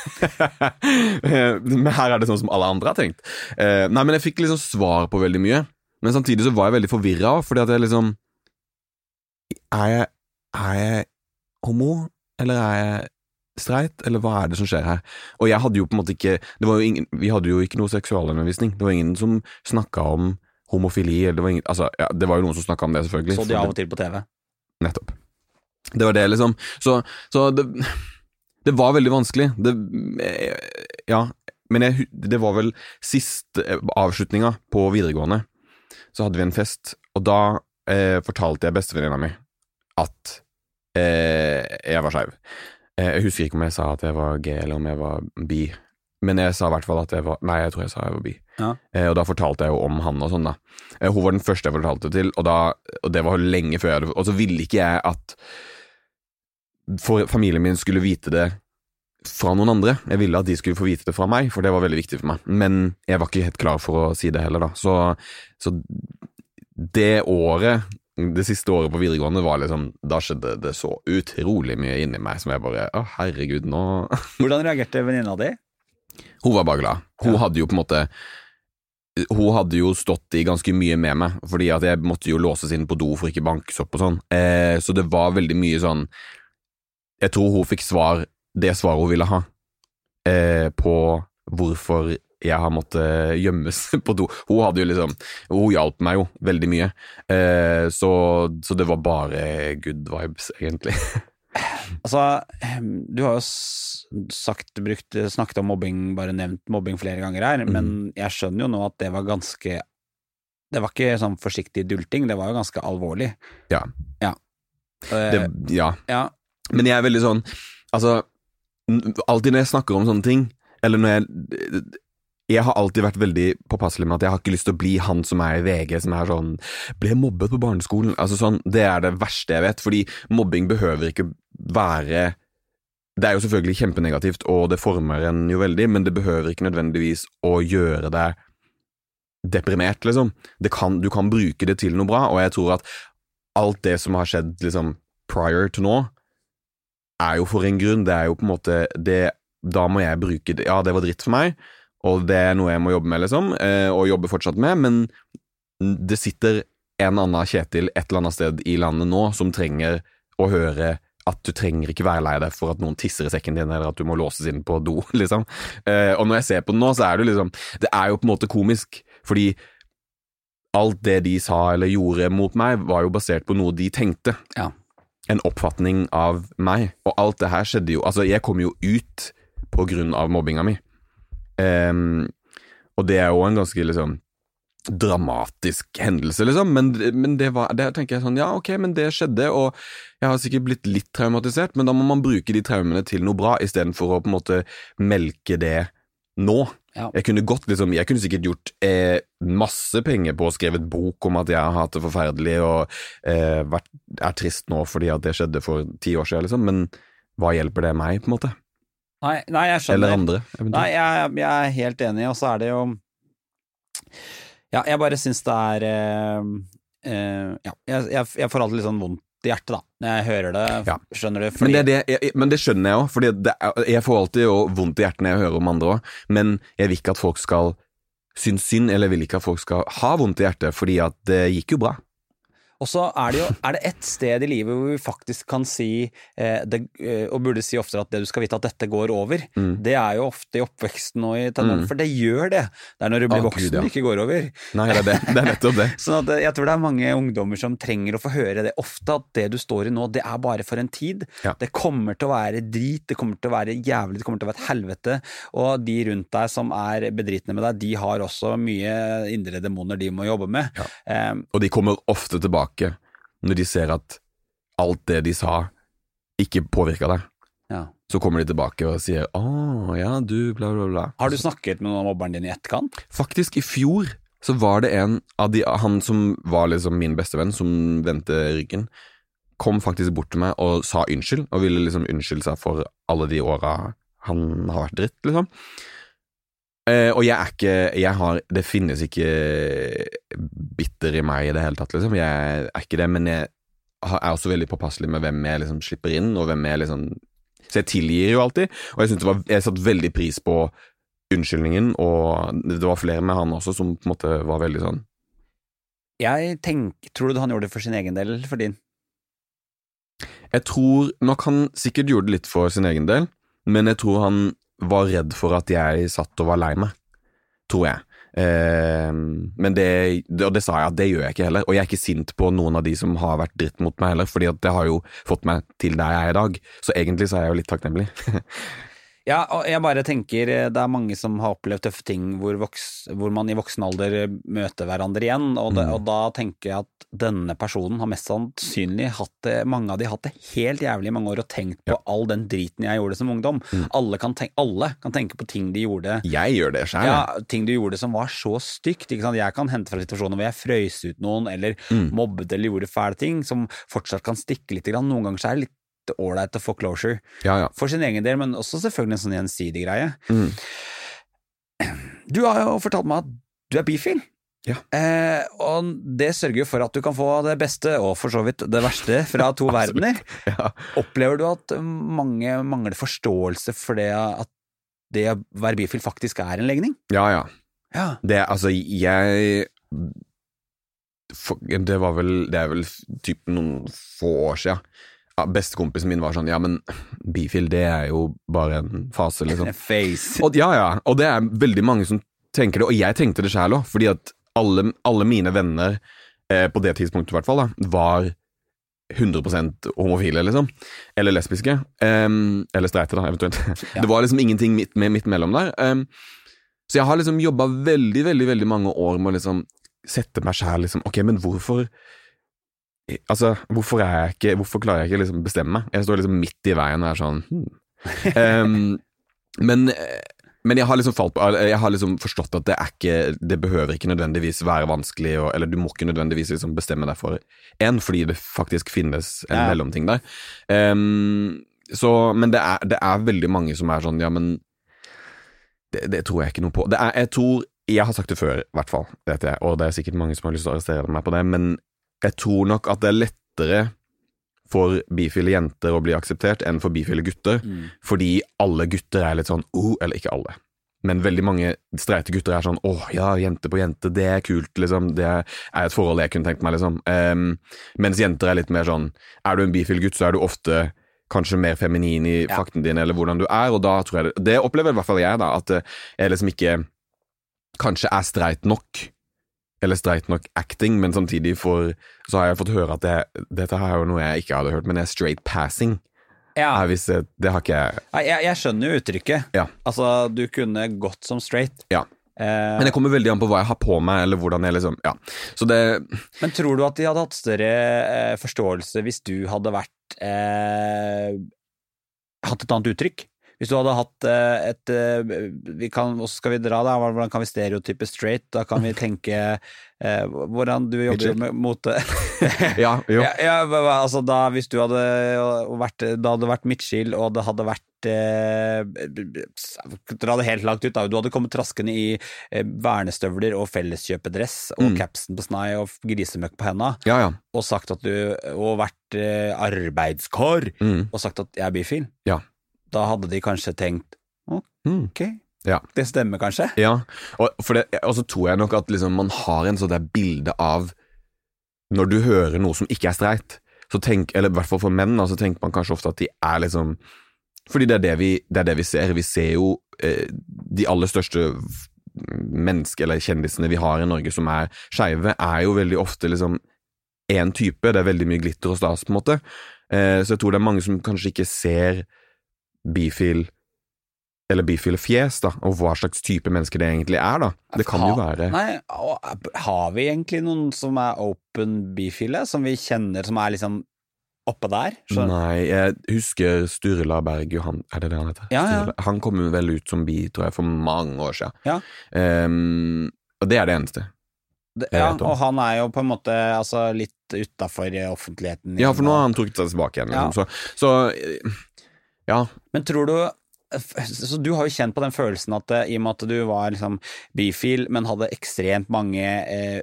Speaker 3: men her er det sånn som alle andre har tenkt. Eh, nei, men jeg fikk liksom svar på veldig mye. Men samtidig så var jeg veldig forvirra, fordi at jeg liksom er jeg, er jeg homo, eller er jeg streit, eller hva er det som skjer her? Og jeg hadde jo på en måte ikke ingen, Vi hadde jo ikke noe seksualundervisning. Det var ingen som snakka om homofili, eller det var, ingen, altså, ja, det var jo noen som snakka om det, selvfølgelig.
Speaker 2: Så de av og til på TV?
Speaker 3: Nettopp. Det var det, liksom. Så, så det, det, var veldig vanskelig. Det Ja, men jeg, det var vel siste avslutninga på videregående. Så hadde vi en fest, og da eh, fortalte jeg bestevenninna mi at eh, jeg var skeiv. Eh, jeg husker ikke om jeg sa at jeg var gay, eller om jeg var bi. Men jeg sa i hvert fall at jeg var Nei, jeg tror jeg sa jeg var bi.
Speaker 2: Ja.
Speaker 3: Eh, og da fortalte jeg jo om han og sånn, da. Eh, hun var den første jeg fortalte til, og, da, og det var lenge før jeg hadde Og så ville ikke jeg at familien min skulle vite det fra noen andre. Jeg ville at de skulle få vite det fra meg, for det var veldig viktig for meg. Men jeg var ikke helt klar for å si det heller, da. Så, så det året det siste året på videregående var liksom Da skjedde det så utrolig mye inni meg som jeg bare Å, herregud, nå
Speaker 2: Hvordan reagerte venninna di?
Speaker 3: Hun var bare glad. Hun ja. hadde jo på en måte Hun hadde jo stått i ganske mye med meg, fordi at jeg måtte jo låses inn på do for ikke bankesopp og sånn. Eh, så det var veldig mye sånn Jeg tror hun fikk svar, det svaret hun ville ha, eh, på hvorfor jeg har måttet gjemmes på do. Hun hadde jo liksom Hun hjalp meg jo veldig mye, eh, så, så, det var bare good vibes, egentlig.
Speaker 2: altså, du har jo sagt, brukt, snakket om mobbing, bare nevnt mobbing flere ganger her, mm. men jeg skjønner jo nå at det var ganske Det var ikke sånn forsiktig dulting, det var jo ganske alvorlig.
Speaker 3: Ja.
Speaker 2: Ja.
Speaker 3: Det, ja.
Speaker 2: ja.
Speaker 3: Men jeg er veldig sånn Altså, alltid når jeg snakker om sånne ting, eller når jeg jeg har alltid vært veldig påpasselig med at jeg har ikke lyst til å bli han som er i VG, som er sånn 'ble mobbet på barneskolen'. Altså sånn, Det er det verste jeg vet, fordi mobbing behøver ikke være Det er jo selvfølgelig kjempenegativt, og det former en jo veldig, men det behøver ikke nødvendigvis å gjøre deg deprimert, liksom. Kan, du kan bruke det til noe bra, og jeg tror at alt det som har skjedd liksom prior to nå, er jo for en grunn. Det er jo på en måte det Da må jeg bruke det Ja, det var dritt for meg og det er noe jeg må jobbe med, liksom, eh, og jobbe fortsatt med, men det sitter en annen Kjetil et eller annet sted i landet nå som trenger å høre at du trenger ikke være lei deg for at noen tisser i sekken din, eller at du må låses inn på do, liksom. Eh, og når jeg ser på det nå, så er det liksom Det er jo på en måte komisk, fordi alt det de sa eller gjorde mot meg, var jo basert på noe de tenkte.
Speaker 2: Ja.
Speaker 3: En oppfatning av meg. Og alt det her skjedde jo Altså, jeg kom jo ut på grunn av mobbinga mi. Um, og det er jo en ganske liksom dramatisk hendelse, liksom, men, men det var det tenker jeg sånn, ja, ok, men det skjedde, og jeg har sikkert blitt litt traumatisert, men da må man bruke de traumene til noe bra, istedenfor å på en måte melke det nå.
Speaker 2: Ja.
Speaker 3: Jeg kunne godt liksom, jeg kunne sikkert gjort eh, masse penger på å skrive et bok om at jeg har hatt det forferdelig og eh, vært, er trist nå fordi at det skjedde for ti år siden, liksom, men hva hjelper det meg, på en måte?
Speaker 2: Nei, nei, jeg skjønner.
Speaker 3: Eller andre. Eventuelt.
Speaker 2: Nei, jeg, jeg, er helt enig, og så er det jo Ja, jeg bare syns det er eh, eh, Ja, jeg, jeg, får alltid litt sånn vondt i hjertet, da. Når jeg hører det,
Speaker 3: Ja.
Speaker 2: skjønner du?
Speaker 3: Men det, er det, jeg, men det skjønner jeg òg, for jeg får alltid jo vondt i hjertet når jeg hører om andre òg. Men jeg vil ikke at folk skal synes synd, eller jeg vil ikke at folk skal ha vondt i hjertet, fordi at det gikk jo bra.
Speaker 2: Og så er det jo er det ett sted i livet hvor vi faktisk kan si, eh, det, eh, og burde si oftere at det du skal vite at dette går over,
Speaker 3: Mm.
Speaker 2: det er jo ofte i oppveksten og i tenårene, for det gjør det. Det er når du blir
Speaker 3: Å,
Speaker 2: voksen
Speaker 3: Gud, ja.
Speaker 2: det ikke går over.
Speaker 3: Nei, det er, det. det er nettopp det.
Speaker 2: Sånn at eh, jeg tror det er mange ungdommer som trenger å få høre det ofte, at det du står i nå, det er bare for en tid.
Speaker 3: Ja.
Speaker 2: Det kommer til å være drit, det kommer til å være jævlig, det kommer til å være et helvete. Og de rundt deg som er bedritne med deg, de har også mye indre demoner de må jobbe med.
Speaker 3: Ja.
Speaker 2: Um,
Speaker 3: Og de kommer ofte tilbake når de ser at alt det de sa, ikke påvirka deg.
Speaker 2: ja.
Speaker 3: Så kommer de tilbake og sier 'Å, ja, du, bla, bla, bla'.
Speaker 2: Har du snakket med noen av mobberen din i etterkant?
Speaker 3: Faktisk, i fjor så var det en av de Han som var liksom min bestevenn, som vendte ryggen, kom faktisk bort til meg og sa unnskyld, og ville liksom unnskylde seg for alle de åra han har vært dritt, liksom. Eh, og jeg er ikke Jeg har Det finnes ikke bitter i meg i det hele tatt, liksom. Jeg er ikke det, men jeg er også veldig påpasselig med hvem jeg liksom slipper inn, og hvem jeg liksom Så jeg tilgir jo alltid, og jeg var Jeg satte veldig pris på unnskyldningen, og det var flere med han også som på en måte var veldig sånn
Speaker 2: Jeg tenk, Tror du han gjorde det for sin egen del eller for din?
Speaker 3: Jeg tror nok han sikkert gjorde det litt for sin egen del, men jeg tror han var redd for at jeg satt og var lei meg. Tror jeg. Eh, men det, og det sa jeg at det gjør jeg ikke heller, og jeg er ikke sint på noen av de som har vært dritt mot meg heller, fordi at det har jo fått meg til der jeg er i dag, så egentlig så er jeg jo litt takknemlig.
Speaker 2: Ja, og jeg bare tenker eh, det er mange som har opplevd tøffe ting hvor, voks, hvor man i voksen alder eh, møter hverandre igjen, og, det,
Speaker 3: Mm.
Speaker 2: og da tenker jeg at denne personen har mest sannsynlig hatt det, mange av de har hatt det helt jævlig i mange år og tenkt på all den driten jeg gjorde som ungdom.
Speaker 3: Mm.
Speaker 2: Alle, kan tenke, alle kan tenke på ting de gjorde
Speaker 3: Jeg gjør det sjøl.
Speaker 2: ja, ting du gjorde som var så stygt. Jeg kan hente fra situasjoner hvor jeg frøys ut noen, eller
Speaker 3: Mm.
Speaker 2: mobbet eller gjorde fæle ting, som fortsatt kan stikke litt. Noen ganger så er det litt ålreit å få closure.
Speaker 3: Ja, ja.
Speaker 2: For sin egen del, men også selvfølgelig en sånn gjensidig greie.
Speaker 3: Mm.
Speaker 2: Du har jo fortalt meg at du er bifil.
Speaker 3: Ja.
Speaker 2: Eh, og det sørger jo for at du kan få det beste, og for så vidt det verste, fra to verdener.
Speaker 3: ja.
Speaker 2: Opplever du at mange mangler forståelse for det at det å være bifil faktisk er en legning?
Speaker 3: ja, ja.
Speaker 2: Ja.
Speaker 3: Det, altså, jeg for, Det var vel Det er vel typ noen få år siden. Ja, Bestekompisen min var sånn Ja, men bifil, det er jo bare en fase, liksom.
Speaker 2: Face.
Speaker 3: Og, ja, ja. Og det er veldig mange som tenker det, og jeg tenkte det sjæl òg, fordi at alle, alle mine venner, eh, på det tidspunktet i hvert fall, da, var 100% homofile, liksom. Eller lesbiske. Um, eller streite, da, eventuelt.
Speaker 2: Ja.
Speaker 3: Det var liksom ingenting midt, midt mellom der. Um, så jeg har liksom jobba veldig, veldig veldig mange år med å liksom sette meg sjæl liksom Ok, men hvorfor Altså, hvorfor er jeg ikke Hvorfor klarer jeg ikke liksom bestemme meg? Jeg står liksom midt i veien og er sånn hmm. um, men, men jeg har liksom på Jeg har liksom forstått at det er ikke Det behøver ikke nødvendigvis være vanskelig, og, eller du må ikke nødvendigvis liksom bestemme deg for én, fordi det faktisk finnes en
Speaker 2: Ja.
Speaker 3: mellomting der. Um, så, men det er, det er veldig mange som er sånn Ja, men det, det tror jeg ikke noe på. Det er, jeg tror Jeg har sagt det før, i hvert fall, og det er sikkert mange som har lyst til å arrestere meg på det, men jeg tror nok at det er lettere for bifile jenter å bli akseptert enn for bifile gutter,
Speaker 2: Mm.
Speaker 3: fordi alle gutter er litt sånn oh, eller ikke alle. Men veldig mange streite gutter er sånn åh, ja, jente på jente, det er kult, liksom. Det er et forhold jeg kunne tenkt meg, liksom. Um, mens jenter er litt mer sånn Er du en bifil gutt, så er du ofte kanskje mer feminin i
Speaker 2: Ja.
Speaker 3: fakten din, eller hvordan du er, og da tror jeg det Det opplever i hvert fall jeg, da, at jeg liksom ikke kanskje er streit nok. Eller streit nok acting, men samtidig for, så har jeg fått høre at det, dette er jo noe jeg ikke hadde hørt, men det er straight passing.
Speaker 2: Ja.
Speaker 3: Jeg, det har ikke jeg
Speaker 2: Nei, Jeg, jeg skjønner jo uttrykket.
Speaker 3: Ja.
Speaker 2: Altså, du kunne gått som straight.
Speaker 3: Ja.
Speaker 2: Eh,
Speaker 3: Men det kommer veldig an på hva jeg har på meg, eller hvordan jeg liksom Ja. Så det
Speaker 2: Men tror du at de hadde hatt større eh, forståelse hvis du hadde vært eh, Hatt et annet uttrykk? Hvis du hadde hatt eh, et eh, vi kan, skal vi dra, da? Hvordan kan vi stereotype straight? Da kan vi tenke eh, hvordan Du jobber jo med mote.
Speaker 3: Ja, jo.
Speaker 2: ja, ja, altså da, hvis du hadde vært Da hadde vært Mitchell, og det hadde vært eh, Dra det helt langt ut, da. Du hadde kommet traskende i eh, vernestøvler og felleskjøpedress og
Speaker 3: Mm.
Speaker 2: capsen på snei og grisemøkk på henda,
Speaker 3: Ja, ja.
Speaker 2: og sagt at du Og vært arbeidskår
Speaker 3: Mm.
Speaker 2: og sagt at jeg er bifil.
Speaker 3: Ja.
Speaker 2: Da hadde de kanskje tenkt
Speaker 3: Mm.
Speaker 2: ok,
Speaker 3: Ja.
Speaker 2: det stemmer kanskje.
Speaker 3: Ja, og, for det, og så tror jeg nok at liksom man har en sånn der bilde av Når du hører noe som ikke er streit, så tenk, eller i hvert fall for menn, da, så tenker man kanskje ofte at de er liksom Fordi det er det vi, det er det vi ser. Vi ser jo eh, de aller største mennesker eller kjendisene vi har i Norge som er skeive, er jo veldig ofte liksom én type. Det er veldig mye glitter og stas, på en måte. Eh, så jeg tror det er mange som kanskje ikke ser bifil eller bifile fjes, da, og hva slags type mennesker det egentlig er, da. Det kan jo være
Speaker 2: Nei, har vi egentlig noen som er open bifile, som vi kjenner, som er liksom oppe der? Skjønner-
Speaker 3: Nei, jeg husker Sturla Berg Johan Er det det han heter?
Speaker 2: Ja, ja.
Speaker 3: Han kom vel ut som bi, tror jeg, for mange år siden.
Speaker 2: Ja.
Speaker 3: Um, og det er det eneste.
Speaker 2: Det- Ja, og han er jo på en måte altså, litt utafor offentligheten.
Speaker 3: Ja, for nå har han trukket seg tilbake igjen.
Speaker 2: Ja.
Speaker 3: Liksom. Så, så eh, ja.
Speaker 2: Men tror du så Du har jo kjent på den følelsen at eh, i og med at du var liksom bifil, men hadde ekstremt mange eh,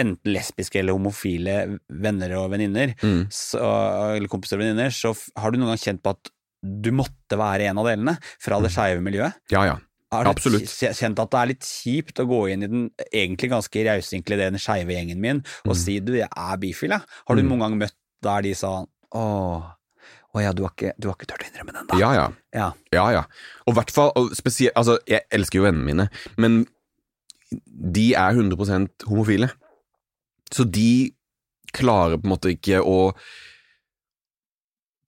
Speaker 2: enten lesbiske eller homofile venner og venninner,
Speaker 3: Mm.
Speaker 2: eller kompiser og venninner, så har du noen gang kjent på at du måtte være en av delene fra det skeive miljøet?
Speaker 3: Ja, ja.
Speaker 2: Har du
Speaker 3: Mm. Absolutt.
Speaker 2: kjent at det er litt kjipt å gå inn i den egentlig ganske rause, inkluderende skeive gjengen min og
Speaker 3: Mm.
Speaker 2: si du, jeg er bifil, jeg? Har du
Speaker 3: Mm.
Speaker 2: noen gang møtt der de sa åh, å ja, du har ikke, du har ikke turt å innrømme den, da?
Speaker 3: Ja, ja.
Speaker 2: Ja.
Speaker 3: Ja, ja. Og hvert fall, og spesielt Altså, jeg elsker jo vennene mine, men de er 100% homofile. Så de klarer på en måte ikke å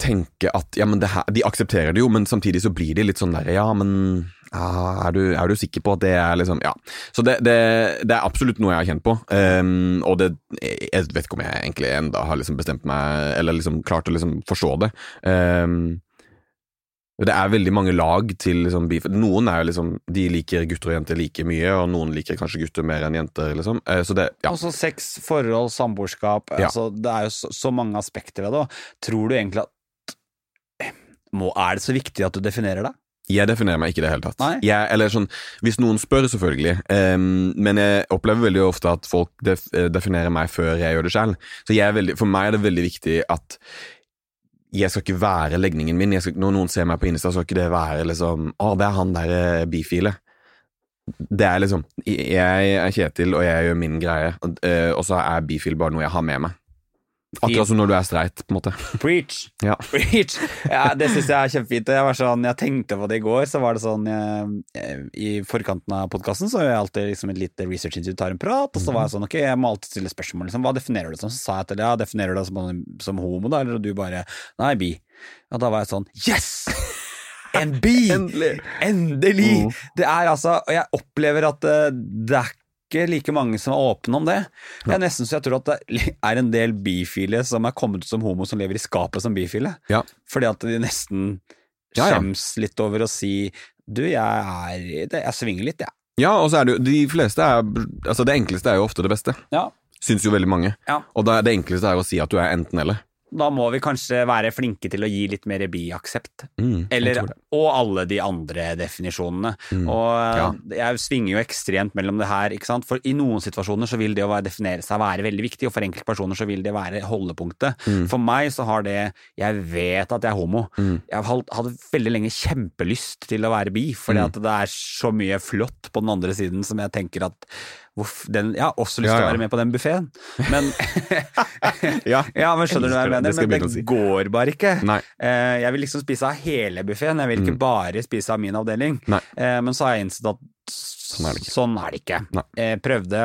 Speaker 3: tenke at ja, men det her, De aksepterer det jo, men samtidig så blir de litt sånn der Ja, men ja, er, du, er du sikker på at det er liksom Ja. Så det, det, det er absolutt noe jeg har kjent på. Um, og det Jeg vet ikke om jeg egentlig enda har liksom bestemt meg, eller liksom klart å liksom forstå det. Um, det er veldig mange lag til liksom, beef. Noen er jo liksom De liker gutter og jenter like mye, og noen liker kanskje gutter mer enn jenter, liksom. Eh, Så det Ja.
Speaker 2: Også sex, forhold, samboerskap
Speaker 3: Ja.
Speaker 2: altså, Det er jo så, så mange aspekter ved det. Tror du egentlig at må, Er det så viktig at du definerer det?
Speaker 3: Jeg definerer meg ikke i det hele tatt. Jeg, eller sånn, hvis noen spør, selvfølgelig. Um, men jeg opplever veldig ofte at folk def, eh, definerer meg før jeg gjør det selv. Så veldig, for meg er det veldig viktig at jeg skal ikke være legningen min. Jeg skal, når noen ser meg på Insta, så skal ikke det være liksom Å, det er han der eh, bifile. Det er liksom Jeg er Kjetil, og jeg gjør min greie, og, eh, og så er bifil bare noe jeg har med meg. Akkurat som når du er streit, på en måte.
Speaker 2: Preach!
Speaker 3: Ja.
Speaker 2: Preach! Ja, det syns jeg er kjempefint. Jeg, var sånn, jeg tenkte på det i går, så var det sånn jeg, I forkanten av podkasten så gjør jeg alltid liksom et lite research-intervju, tar en prat, og så var jeg sånn ok, jeg må alltid stille spørsmål. Liksom, hva definerer du det som? Så sa jeg til deg, ja, definerer du det som, som homo, da? Eller du bare nei, bi. Og da var jeg sånn yes! En bi!
Speaker 3: Endelig!
Speaker 2: Endelig!
Speaker 3: Mm.
Speaker 2: Det er altså Og jeg opplever at eh, det er ikke like mange som er åpne om det. Det er nesten så jeg tror at det er en del bifile som er kommet ut som homo, som lever i skapet som bifile.
Speaker 3: Ja.
Speaker 2: Fordi at de nesten
Speaker 3: Ja, ja.
Speaker 2: skjems litt over å si Du, jeg er det- Jeg svinger litt, jeg.
Speaker 3: Ja, og så er det jo De fleste er Altså, det enkleste er jo ofte det beste.
Speaker 2: Ja.
Speaker 3: Syns jo veldig mange.
Speaker 2: Ja.
Speaker 3: Og det, det enkleste er å si at du er enten-eller.
Speaker 2: Da må vi kanskje være flinke til å gi litt mer biaksept.
Speaker 3: Mm,
Speaker 2: Eller, og alle de andre definisjonene.
Speaker 3: Mm.
Speaker 2: Og
Speaker 3: Ja.
Speaker 2: jeg svinger jo ekstremt mellom det her, ikke sant. For i noen situasjoner så vil det å definere seg være veldig viktig, og for enkeltpersoner så vil det være holdepunktet.
Speaker 3: Mm.
Speaker 2: For meg så har det Jeg vet at jeg er homo.
Speaker 3: Mm.
Speaker 2: Jeg hadde veldig lenge kjempelyst til å være bi, fordi
Speaker 3: Mm.
Speaker 2: at det er så mye flott på den andre siden som jeg tenker at den, Jeg har også lyst
Speaker 3: Ja,
Speaker 2: til å være med på den buffeen, men
Speaker 3: Ja.
Speaker 2: Ja, men skjønner du hva jeg mener?
Speaker 3: Det
Speaker 2: Men det
Speaker 3: si.
Speaker 2: går bare ikke.
Speaker 3: Nei.
Speaker 2: Eh, jeg vil liksom spise av hele buffeen, jeg vil ikke
Speaker 3: Mm.
Speaker 2: bare spise av min avdeling.
Speaker 3: Nei.
Speaker 2: Eh, men så har jeg innsett at
Speaker 3: Sånn er det ikke.
Speaker 2: sånn er det ikke. Eh, prøvde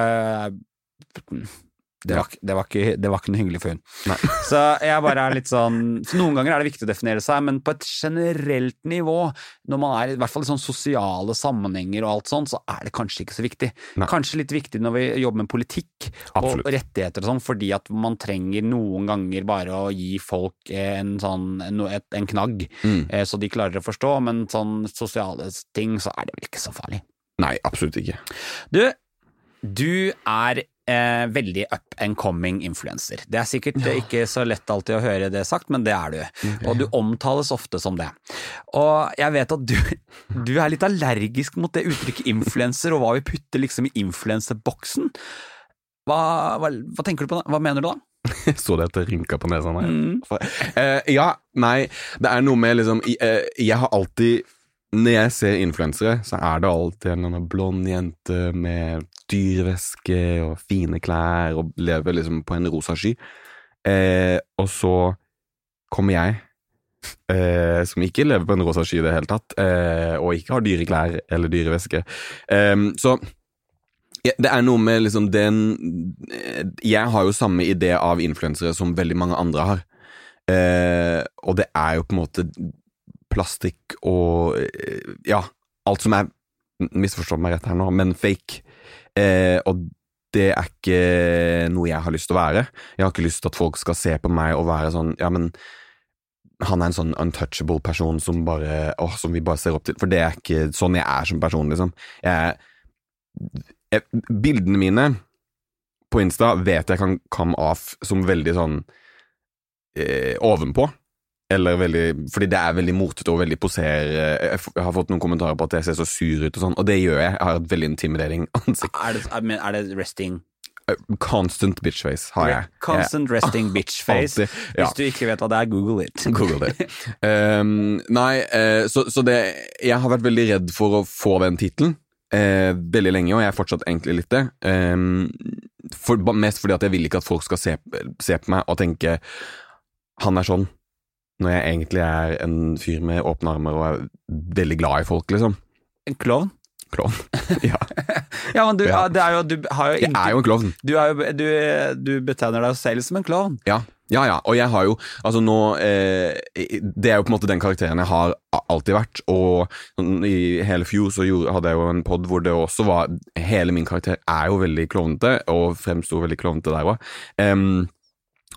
Speaker 2: Det var, det, var ikke, det var ikke noe hyggelig for hun.
Speaker 3: Nei.
Speaker 2: Så jeg bare er litt sånn så Noen ganger er det viktig å definere seg, men på et generelt nivå, når man er i hvert fall i sånn sosiale sammenhenger og alt sånt, så er det kanskje ikke så viktig.
Speaker 3: Nei.
Speaker 2: Kanskje litt viktig når vi jobber med politikk og
Speaker 3: Absolutt.
Speaker 2: rettigheter og sånn, fordi at man trenger noen ganger bare å gi folk en sånn en, knagg,
Speaker 3: Mm.
Speaker 2: eh, så de klarer å forstå, men sånn sosiale ting, så er det vel ikke så farlig.
Speaker 3: Nei, absolutt ikke.
Speaker 2: Du, du er eh, veldig up and coming influencer. Det er sikkert ja. ikke så lett alltid å høre det sagt, men det er du. Og du omtales ofte som det. Og jeg vet at du, du er litt allergisk mot det uttrykket influencer, og hva vi putter liksom i influenserboksen. Hva, hva, hva tenker du på da? Hva mener du da?
Speaker 3: Jeg så det at det rynka på nesa.
Speaker 2: Mm.
Speaker 3: Uh, ja, nei, det er noe med liksom i- eh, Jeg har alltid Når jeg ser influensere, så er det alltid en blond jente med dyr og fine klær og lever liksom på en rosa sky. Eh, og så kommer jeg, eh, som ikke lever på en rosa sky i det hele tatt, eh, og ikke har dyre klær eller dyre veske. Eh, så ja, det er noe med liksom den eh, Jeg har jo samme idé av influensere som veldig mange andre har. Eh, og det er jo på en måte plastikk og eh, Ja, alt som er Misforstå meg rett her nå, men fake. Eh, og det er ikke noe jeg har lyst til å være. Jeg har ikke lyst til at folk skal se på meg og være sånn Ja, men han er en sånn untouchable person som bare Åh, som vi bare ser opp til. For det er ikke sånn jeg er som person, liksom. Jeg, jeg, bildene mine på Insta vet jeg kan come off som veldig sånn eh, ovenpå. Eller veldig Fordi det er veldig motete og veldig poser... Jeg har fått noen kommentarer på at jeg ser så sur ut og sånn, og det gjør jeg. Jeg har et veldig intimidating ansikt.
Speaker 2: Er det, er, men er det resting?
Speaker 3: Constant bitchface har jeg.
Speaker 2: Constant resting bitch face.
Speaker 3: Alltid, ja.
Speaker 2: Hvis du ikke vet hva det er, google it.
Speaker 3: Google det. Um, nei, uh, så, så det Jeg har vært veldig redd for å få den tittelen eh, veldig lenge, og jeg er fortsatt egentlig litt det. Um, for, mest fordi at jeg vil ikke at folk skal se, se på meg og tenke han er sånn, når jeg egentlig er en fyr med åpne armer og er veldig glad i folk, liksom.
Speaker 2: En klovn?
Speaker 3: Klovn. ja.
Speaker 2: Ja, men du,
Speaker 3: Ja.
Speaker 2: det er jo, du har jo
Speaker 3: Jeg er jo en klovn.
Speaker 2: Du, du, du betegner deg selv som en klovn.
Speaker 3: Ja, ja, ja. Og jeg har jo Altså nå eh, Det er jo på en måte den karakteren jeg har alltid vært. Og sånn i hele fjor så hadde jeg jo en pod hvor det også var Hele min karakter er jo veldig klovnete, og fremsto veldig klovnete der òg.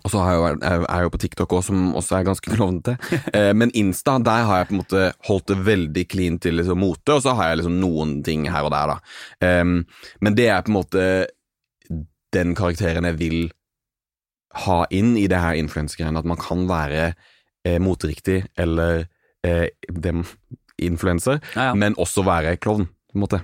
Speaker 3: Og så har jeg jo, er jeg jo på TikTok også, som også er ganske klovnete. Eh, men Insta, der har jeg på en måte holdt det veldig clean til liksom, mote, og så har jeg liksom noen ting her og der, da. Em, men det er på en måte den karakteren jeg vil ha inn i det her influensegreiene, at man kan være eh, moteriktig eller eh, dem influenser,
Speaker 2: Ja, ja.
Speaker 3: men også være klovn, på en måte.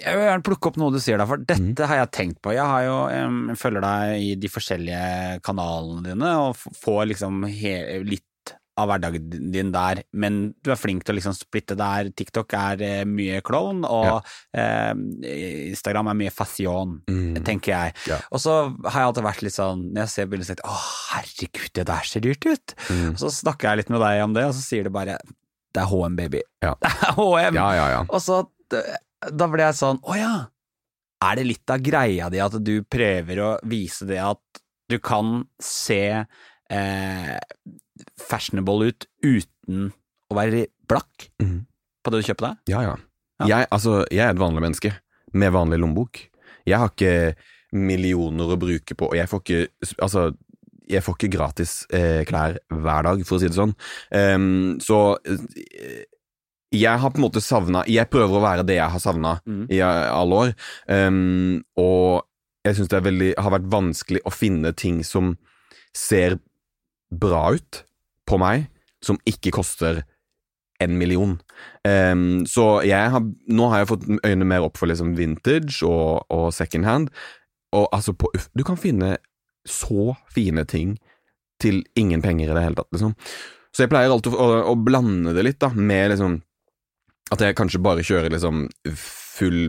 Speaker 2: Jeg vil gjerne plukke opp noe du sier der, for dette
Speaker 3: mm.
Speaker 2: har jeg tenkt på. Jeg har jo, jeg, følger deg i de forskjellige kanalene dine, og får liksom litt av hverdagen din der, men du er flink til å liksom splitte der. TikTok er eh, mye klovn, og eh, Instagram er mye fashion,
Speaker 3: Mm.
Speaker 2: tenker jeg.
Speaker 3: Ja.
Speaker 2: Og så har jeg alltid vært litt sånn, når jeg ser bildet, så tenker jeg, å herregud, det der ser dyrt ut.
Speaker 3: Mm.
Speaker 2: Og så snakker jeg litt med deg om det, og så sier du bare, det er H&M, baby.
Speaker 3: Ja.
Speaker 2: Det er H&M.
Speaker 3: Ja, ja, ja.
Speaker 2: Og så da ble jeg sånn, å ja, er det litt av greia di at du prøver å vise det at du kan se eh, fashionable ut uten å være blakk
Speaker 3: mm.
Speaker 2: på det du kjøper deg?
Speaker 3: Ja, ja.
Speaker 2: Ja.
Speaker 3: Jeg, altså, jeg er et vanlig menneske med vanlig lommebok. Jeg har ikke millioner å bruke på, og jeg får ikke Altså, jeg får ikke gratis eh, klær hver dag, for å si det sånn. Um, så eh, jeg har på en måte savna Jeg prøver å være det jeg har savna
Speaker 2: mm.
Speaker 3: i alle år, Um, og jeg syns det veldig, har vært vanskelig å finne ting som ser bra ut på meg, som ikke koster en million. Um, så jeg har, nå har jeg fått øynene mer opp for liksom vintage og, og second hand. Og altså, på, Uff, du kan finne så fine ting til ingen penger i det hele tatt, liksom. Så jeg pleier alltid å, å, å blande det litt, da, med liksom At jeg kanskje bare kjører liksom full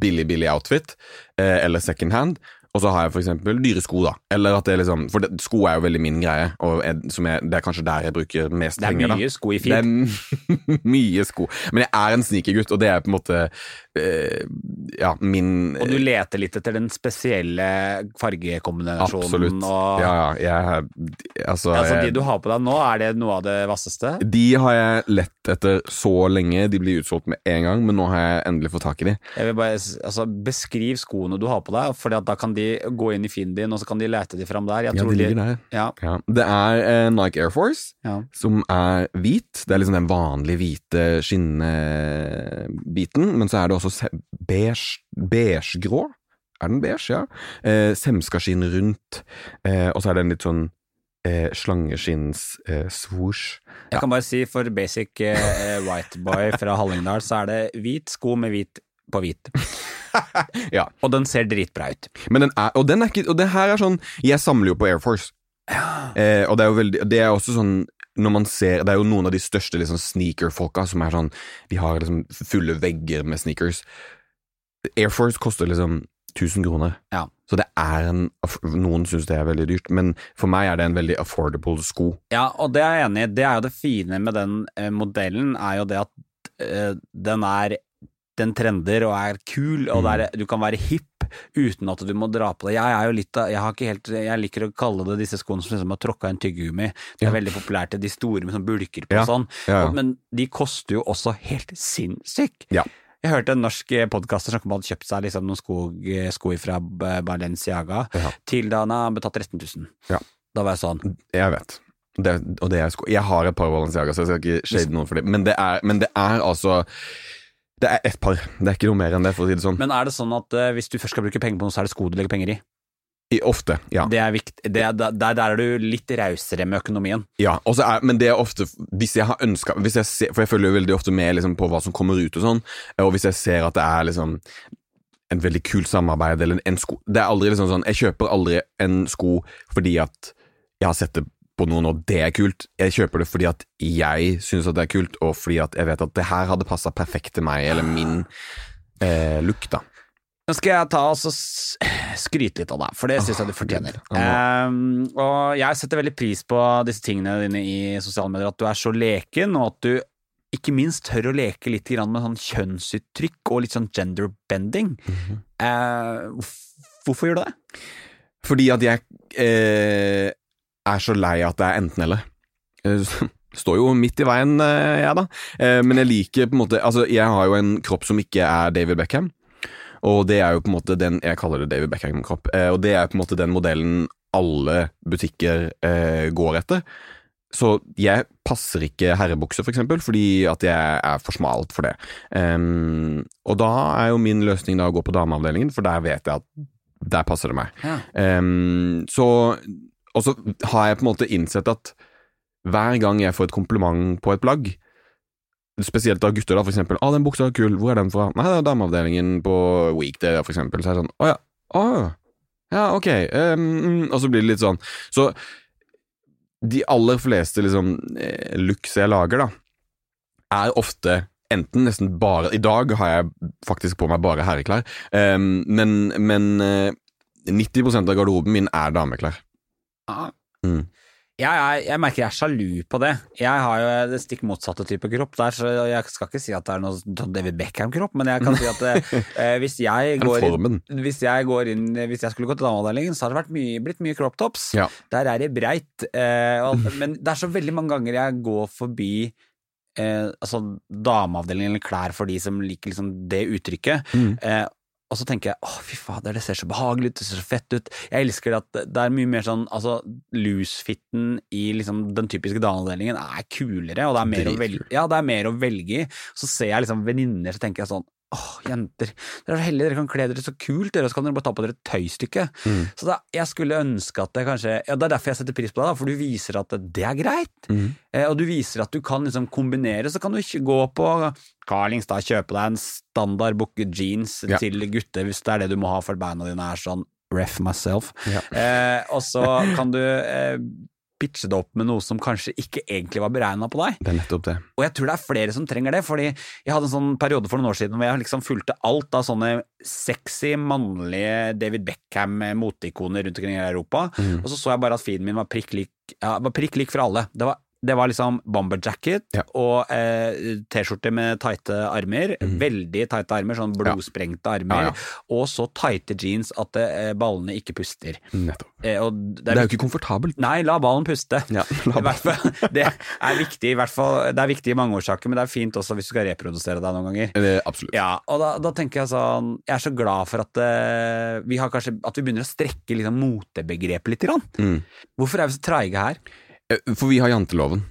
Speaker 3: billig, billig outfit, eh, eller second hand. Og så har jeg for eksempel dyre sko, da. Eller at det er liksom For det, sko er jo veldig min greie, og som er, det er kanskje der jeg bruker mest
Speaker 2: Det er
Speaker 3: penger. da.
Speaker 2: mye sko i
Speaker 3: Det er mye sko. Men jeg er en sneakergutt, og det er på en måte Ja, min
Speaker 2: Og du leter litt etter den spesielle fargekombinasjonen?
Speaker 3: Absolutt.
Speaker 2: Og,
Speaker 3: Ja, ja. Jeg, altså,
Speaker 2: Altså, de du har på deg nå, er det noe av det vasseste?
Speaker 3: de har jeg lett etter så lenge. De blir utsolgt med en gang, men nå har jeg endelig fått tak i de.
Speaker 2: Jeg vil bare, altså, Beskriv skoene du har på deg, for da kan de gå inn i finnen din, og så kan de lete de fram der. Jeg
Speaker 3: Ja, de ligger der.
Speaker 2: Ja,
Speaker 3: Ja. Det er eh, Nike Air Force, som er hvit. Det er liksom den vanlige hvite skinnebiten, men så er det også se- beige, beigegrå. Er den beige, ja? Eh, Semskaskinn rundt, eh, og så er det en litt sånn eh, slangeskinns eh, swoosh.
Speaker 2: Jeg kan bare si for basic eh, white boy fra Hallingdal, så er det hvit sko med hvit på hvit.
Speaker 3: Ja.
Speaker 2: Og den ser dritbra ut.
Speaker 3: Men den er, og den er ikke, og det her er sånn Jeg samler jo på Air Force. Eh, og det er jo veldig Det er også sånn når man ser, Det er jo noen av de største liksom, sneaker-folka som er sånn De har liksom fulle vegger med sneakers. Air Force koster liksom 1000 kroner.
Speaker 2: Ja.
Speaker 3: Så det er en Noen syns det er veldig dyrt, men for meg er det en veldig affordable sko.
Speaker 2: Ja, og det er jeg enig i. Det er jo det fine med den eh, modellen, er jo det at eh, den er den trender og er kul, og det er, du kan være hipp uten at du må dra på det. Jeg er jo litt av, jeg helt, jeg liker å kalle det disse skoene som liksom har tråkka en tyggegummi. Det er
Speaker 3: Ja.
Speaker 2: veldig populært, de store med sånn bulker på
Speaker 3: Ja,
Speaker 2: og sånn.
Speaker 3: ja.
Speaker 2: Men de koster jo også helt sinnssykt. Jeg hørte en norsk podkaster som hadde kjøpt seg liksom noen sko, sko fra Balenciaga til da han har betalt 13 000.
Speaker 3: Ja.
Speaker 2: Da var jeg sånn
Speaker 3: Jeg vet. Det, og det er sko. Jeg har et par Balenciaga, så jeg skal ikke shade noen for det. Men det er, men det er altså Det er ett par. Det er ikke noe mer enn det, for å si det sånn.
Speaker 2: Men er det sånn at eh, hvis du først skal bruke penger på noe, så er det sko du legger penger i?
Speaker 3: I, ofte, ja.
Speaker 2: Det er viktig. Det er, der, der er du litt rausere med økonomien.
Speaker 3: Ja, og så er, men det er ofte Hvis jeg har ønska For jeg følger jo veldig ofte med liksom, på hva som kommer ut og sånn, og hvis jeg ser at det er liksom en veldig kul samarbeid eller en sko Det er aldri liksom sånn Jeg kjøper aldri en sko fordi at jeg har sett det på noen, og det er kult. Jeg kjøper det fordi at jeg syns at det er kult, og fordi at jeg vet at det her hadde passa perfekt til meg, eller min eh, look, da.
Speaker 2: Nå skal jeg ta og skryte litt av deg, for det syns jeg du fortjener. Um, og jeg setter veldig pris på disse tingene dine i sosiale medier, at du er så leken, og at du ikke minst tør å leke litt med sånn kjønnsuttrykk og litt sånn gender bending. Mm -hmm. uh, hvorfor gjør du det?
Speaker 3: Fordi at jeg eh, er så lei at det er enten-eller. Eh, Står jo midt i veien, eh, jeg, da. Eh, men jeg liker på en måte Altså, jeg har jo en kropp som ikke er David Beckham. Og det er jo på en måte den Jeg kaller det David Beckham-kropp. Og det er på en måte den modellen alle butikker går etter. Så jeg passer ikke herrebukse, for eksempel, fordi at jeg er for smalt for det. Um, og da er jo min løsning da å gå på dameavdelingen, for der vet jeg at der passer det meg.
Speaker 2: Ja.
Speaker 3: Um, så Og så har jeg på en måte innsett at hver gang jeg får et kompliment på et plagg, spesielt av gutter, da, for eksempel 'Å, den buksa er kul, hvor er den fra?' 'Nei, det er dameavdelingen på Weekday', for eksempel. Så er det sånn 'Å ja, å, ja, ok', mm», og så blir det litt sånn. Så de aller fleste liksom eh, looks jeg lager, da, er ofte enten nesten bare I dag har jeg faktisk på meg bare herreklær, um, men, men eh, 90% av garderoben min er dameklær. Mm.
Speaker 2: Jeg, jeg, jeg merker jeg er sjalu på det. Jeg har jo det stikk motsatte type kropp der, så jeg skal ikke si at det er noe David Beckham-kropp, men jeg kan si at eh, hvis jeg går inn hvis jeg, går inn, hvis jeg skulle gått til dameavdelingen, så har det mye, blitt mye crop tops.
Speaker 3: Ja.
Speaker 2: Der er det breit. Eh, og, men det er så veldig mange ganger jeg går forbi eh, altså dameavdelingen eller klær for de som liker liksom det uttrykket.
Speaker 3: Mm.
Speaker 2: Eh, og så tenker jeg å fy fader, det ser så behagelig ut, det ser så fett ut. Jeg elsker at det er mye mer sånn altså loose-fitten i liksom den typiske dameavdelingen er kulere, og det er mer å velge, ja, det er mer å velge i. Så ser jeg liksom venninner, så tenker jeg sånn Åh, jenter, dere er så heldige, dere kan kle dere så kult, dere, så kan dere bare ta på dere et tøystykke.
Speaker 3: Mm.
Speaker 2: Så da, jeg skulle ønske at det kanskje Ja, det er derfor jeg setter pris på deg, da, for du viser at det er greit.
Speaker 3: Mm.
Speaker 2: Eh, og du viser at du kan liksom kombinere, så kan du ikke gå på Carlings da, kjøpe deg en standard bukke jeans
Speaker 3: Ja.
Speaker 2: til gutter, hvis det er det du må ha for beina dine er sånn ref myself.
Speaker 3: Ja.
Speaker 2: Eh, og så kan du eh, pitche det opp med noe som kanskje ikke egentlig var beregna på deg.
Speaker 3: Det er nettopp det.
Speaker 2: Og jeg tror det er flere som trenger det, fordi jeg hadde en sånn periode for noen år siden hvor jeg liksom fulgte alt av sånne sexy, mannlige David Beckham-moteikoner rundt omkring i Europa,
Speaker 3: Mm.
Speaker 2: og så så jeg bare at feeden min var prikk lik, ja, var prikk lik for alle. Det var det var liksom bomber jacket
Speaker 3: Ja.
Speaker 2: og eh, T-skjorte med tighte armer. Veldig tighte armer, sånn blodsprengte armer.
Speaker 3: Ja, ja.
Speaker 2: Og så tighte jeans at eh, ballene ikke puster. Eh, det
Speaker 3: Det er jo ikke komfortabelt.
Speaker 2: Nei, la ballen puste.
Speaker 3: La
Speaker 2: ballen. hvert fall, det er viktig i hvert fall, det er viktig i mange årsaker, men det er fint også hvis du skal reprodusere deg noen ganger.
Speaker 3: Eh, absolutt.
Speaker 2: Ja, og da, da tenker jeg sånn Jeg er så glad for at eh, vi har kanskje At vi begynner å strekke liksom motebegrepet litt. Grann.
Speaker 3: Mm.
Speaker 2: Hvorfor er vi så treige her?
Speaker 3: Eh, For vi har janteloven.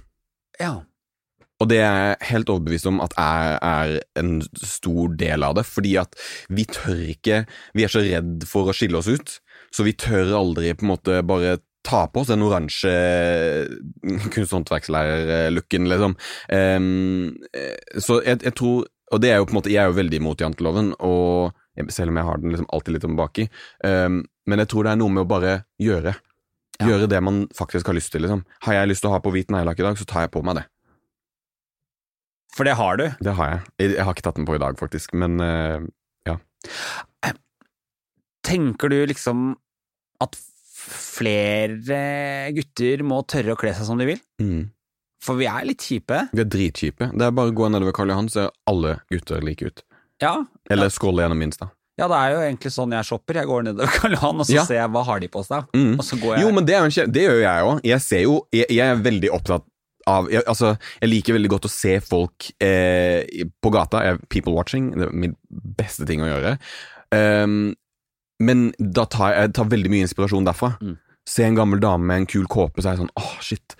Speaker 2: Ja.
Speaker 3: Og det er jeg helt overbevist om at er, er en stor del av det, fordi at vi tør ikke Vi er så redd for å skille oss ut, så vi tør aldri på en måte bare ta på oss den oransje kunsthåndverkslærerlooken, liksom. Em, eh, så jeg, jeg tror Og det er jo på en måte Jeg er jo veldig imot janteloven, og selv om jeg har den liksom alltid litt baki. Um, men jeg tror det er noe med å bare gjøre.
Speaker 2: Ja.
Speaker 3: Gjøre det man faktisk har lyst til, liksom. Har jeg lyst til å ha på hvit neglelakk i dag, så tar jeg på meg det.
Speaker 2: For det har du.
Speaker 3: Det har jeg. Jeg, har ikke tatt den på i dag, faktisk, men uh, ja.
Speaker 2: Tenker du liksom at flere gutter må tørre å kle seg som de vil?
Speaker 3: Mm.
Speaker 2: For vi er litt kjipe.
Speaker 3: Vi er dritkjipe. Det er bare å gå nedover Karl Johan, så ser alle gutter like ut.
Speaker 2: Ja.
Speaker 3: Eller skåle gjennom Insta.
Speaker 2: Ja, det er jo egentlig sånn jeg shopper. Jeg går nedover Karl Johan, og så
Speaker 3: Ja.
Speaker 2: ser jeg hva har de på seg.
Speaker 3: Mm.
Speaker 2: Og så går jeg
Speaker 3: Jo, men det, er jo det gjør jeg òg. Jeg ser jo jeg, jeg er veldig opptatt av jeg, Altså, jeg liker veldig godt å se folk eh, på gata. Jeg, people watching. Det er min beste ting å gjøre. Um, men da tar jeg, tar veldig mye inspirasjon derfra.
Speaker 2: Mm.
Speaker 3: Se en gammel dame med en kul kåpe, så er jeg sånn åh, shit,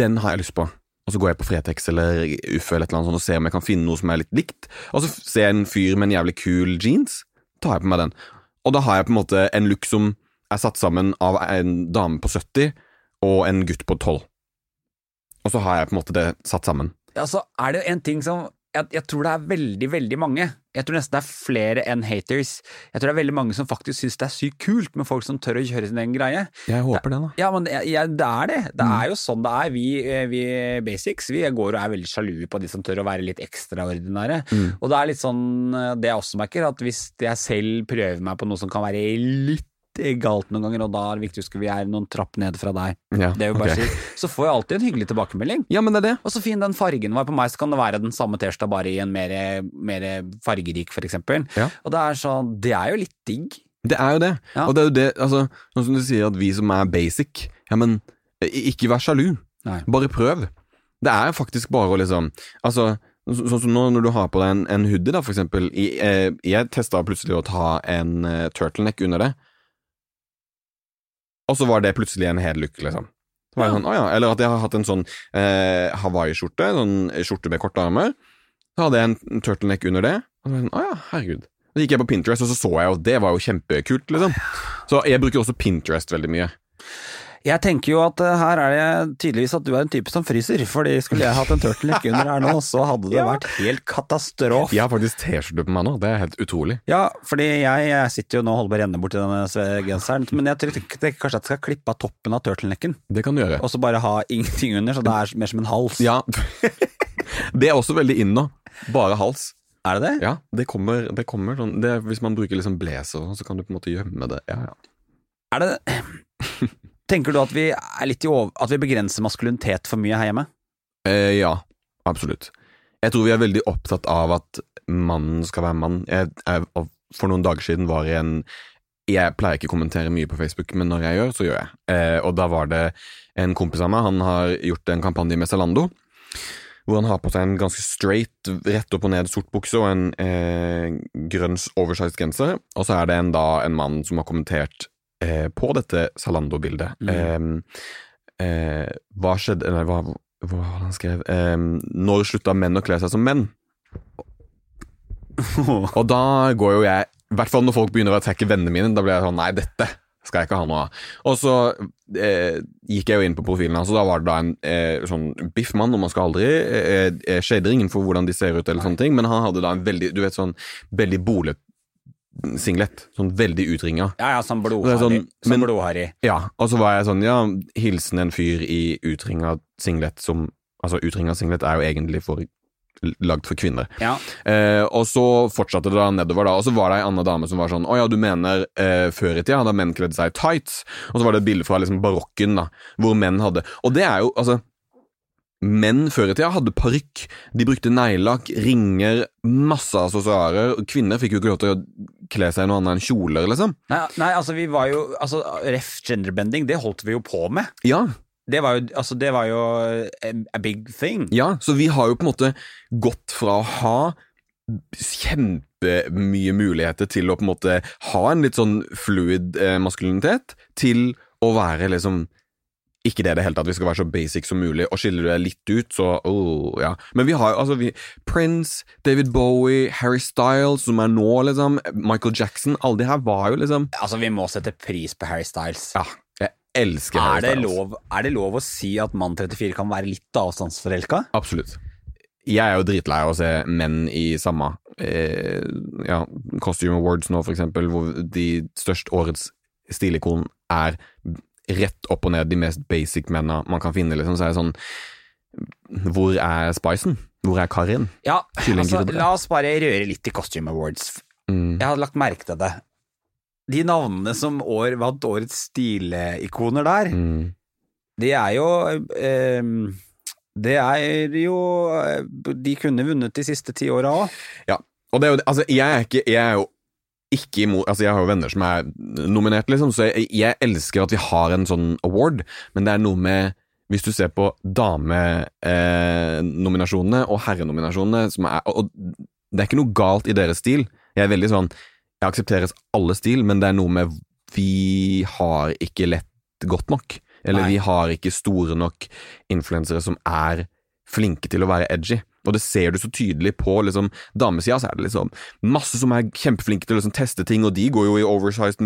Speaker 3: den har jeg lyst på. Og så går jeg på Fretex eller Uffe eller et eller annet sånt og ser om jeg kan finne noe som er litt likt. Og så ser jeg en fyr med en jævlig kul jeans, tar jeg på meg den. Og da har jeg på en måte en look som er satt sammen av en dame på 70 og en gutt på 12. Og så har jeg på en måte det satt sammen.
Speaker 2: Ja, så er det jo en ting som jeg, jeg tror det er veldig, veldig mange. Jeg tror nesten det er flere enn haters. Jeg tror det er veldig mange som faktisk syns det er sykt kult med folk som tør å kjøre sin egen greie.
Speaker 3: Jeg håper det, da.
Speaker 2: Ja, men jeg, det er det. Det er jo sånn det er. Vi, eh, vi basics vi går og er veldig sjalu på de som tør å være litt ekstraordinære. Og det er litt sånn eh, det jeg også merker, at hvis jeg selv prøver meg på noe som kan være litt galt noen ganger, og da er det viktig å huske vi er noen trapp ned fra deg,
Speaker 3: Ja,
Speaker 2: det er jo bare okay. så får jeg alltid en hyggelig tilbakemelding.
Speaker 3: Ja, men det er det.
Speaker 2: Og så fin den fargen var på meg, så kan det være den samme T-skjorta bare i en mer, mer fargerik, for eksempel.
Speaker 3: Ja.
Speaker 2: Og det er sånn, det er jo litt digg.
Speaker 3: Det er jo det.
Speaker 2: Ja.
Speaker 3: Og det er jo det, altså, sånn som du sier at vi som er basic, ja, men ikke vær sjalu.
Speaker 2: Nei.
Speaker 3: Bare prøv. Det er faktisk bare å liksom Altså, sånn som nå når du har på deg en, en hoodie, da, for eksempel. I, eh, jeg testa plutselig å ta en uh, turtleneck under det, og så var det plutselig en hellook, liksom. Så var
Speaker 2: Ja.
Speaker 3: sånn, ja. Eller at jeg har hatt en sånn eh, Hawaii-skjorte, sånn skjorte med korte armer. Så hadde jeg en turtleneck under det, og så var jeg sånn, å ja, herregud. Så gikk jeg på Pinterest, og så så jeg jo det var jo kjempekult, liksom. Så jeg bruker også Pinterest veldig mye.
Speaker 2: Jeg tenker jo at eh, her er det tydeligvis at du er en type som fryser, fordi skulle jeg hatt en turtleneck under her nå, så hadde det
Speaker 3: Ja.
Speaker 2: vært helt katastrofe.
Speaker 3: Jeg har faktisk T-skjorte på meg nå, det er helt utrolig.
Speaker 2: Ja, fordi jeg, jeg sitter jo nå og holder på å renne bort i denne genseren, men jeg tenker kanskje at jeg skal klippe av toppen av turtlenecken,
Speaker 3: Det kan du gjøre.
Speaker 2: og så bare ha ingenting under, så det er mer som en hals.
Speaker 3: Ja. det er også veldig in nå. Bare hals.
Speaker 2: Er det det?
Speaker 3: Ja, det kommer, det kommer sånn det, Hvis man bruker liksom blazer, sånn, så kan du på en måte gjemme det. Ja, ja.
Speaker 2: Er det Tenker du at vi, er over, at vi begrenser maskulinitet for mye her hjemme?
Speaker 3: Eh, ja, absolutt. Jeg tror vi er veldig opptatt av at mannen skal være mann. Jeg, jeg, for noen dager siden var jeg en Jeg pleier ikke å kommentere mye på Facebook, men når jeg gjør, så gjør jeg. Eh, og da var det en kompis av meg, han har gjort en kampanje med Zalando. Hvor han har på seg en ganske straight, rett opp og ned sort bukse og en eh, grønn oversized genser. Og så er det en, en mann som har kommentert eh, på dette Zalando-bildet.
Speaker 2: Mm.
Speaker 3: Eh, eh, hva skjedde Nei, hva, hva han skrev? Eh, når slutta menn å kle seg som menn? Og da går jo jeg I hvert fall når folk begynner å attacke vennene mine, da blir jeg sånn Nei, dette skal jeg ikke ha noe av. Og så eh, gikk jeg jo inn på profilen hans, og da var det da en eh, sånn biffmann, og man skal aldri eh, eh, shader ingen for hvordan de ser ut, eller sånne ting, men han hadde da en veldig, du vet sånn, veldig bolet-singlet. Sånn veldig utringa.
Speaker 2: Ja, ja, som blodharry.
Speaker 3: sånn, men-
Speaker 2: blodharry.
Speaker 3: Ja, og så var jeg sånn, ja, hilsen en fyr i utringa singlet som Altså, utringa singlet er jo egentlig for lagd for kvinner.
Speaker 2: Ja.
Speaker 3: Eh, og så fortsatte det da nedover, da, og så var det ei anna dame som var sånn Å ja, du mener eh, før i tida da menn kledde seg i tights? Og så var det et bilde fra liksom barokken, da, hvor menn hadde Og det er jo, altså menn før i tida hadde parykk, de brukte neglelakk, ringer, masse assosiarer. Kvinner fikk jo ikke lov til å kle seg i noe annet enn kjoler, liksom.
Speaker 2: Nei, nei, altså vi var jo altså, Ref genderbending, det holdt vi jo på med.
Speaker 3: Ja,
Speaker 2: Det var jo, altså, det var jo a, big thing.
Speaker 3: ja, så vi har jo på en måte gått fra å ha kjempemye muligheter til å på en måte ha en litt sånn fluid eh, maskulinitet, til å være liksom ikke det i det hele tatt, vi skal være så basic som mulig, og skiller du deg litt ut, så oh, ja. Men vi har jo altså vi, Prince, David Bowie, Harry Styles, som er nå, liksom, Michael Jackson, alle de her var jo liksom
Speaker 2: Altså, vi må sette pris på Harry Styles.
Speaker 3: Ja, jeg elsker
Speaker 2: Er
Speaker 3: Harry Styles.
Speaker 2: lov, er det lov å si at mann 34 kan være litt avstandsforelska?
Speaker 3: Absolutt. Jeg er jo dritlei av å se menn i samme eh, ja, Costume Awards nå, for eksempel, hvor de største årets stilikon er rett opp og ned de mest basic menna man kan finne, liksom. Så er det sånn Hvor er spicen? Hvor er karrien?
Speaker 2: Ja, altså, la oss bare røre litt i Costume Awards.
Speaker 3: Mm.
Speaker 2: Jeg hadde lagt merke til det. De navnene som år, vant årets stileikoner der,
Speaker 3: Mm.
Speaker 2: de er jo eh, Det er jo eh, De kunne vunnet de siste ti åra òg.
Speaker 3: Ja. Og det er jo altså, jeg er ikke Jeg er jo ikke imot Altså, jeg har jo venner som er nominert, liksom, så jeg, jeg elsker at vi har en sånn award, men det er noe med hvis du ser på damenominasjonene og herrenominasjonene som er Og det er ikke noe galt i deres stil. Jeg er veldig sånn Jeg aksepteres alle stil, men det er noe med Vi har ikke lett godt nok. Eller
Speaker 2: Nei.
Speaker 3: vi har ikke store nok influensere som er flinke til å være edgy. Og det ser du så tydelig på liksom, damesida, så er det liksom masse som er kjempeflinke til å liksom, teste ting, og de går jo i oversized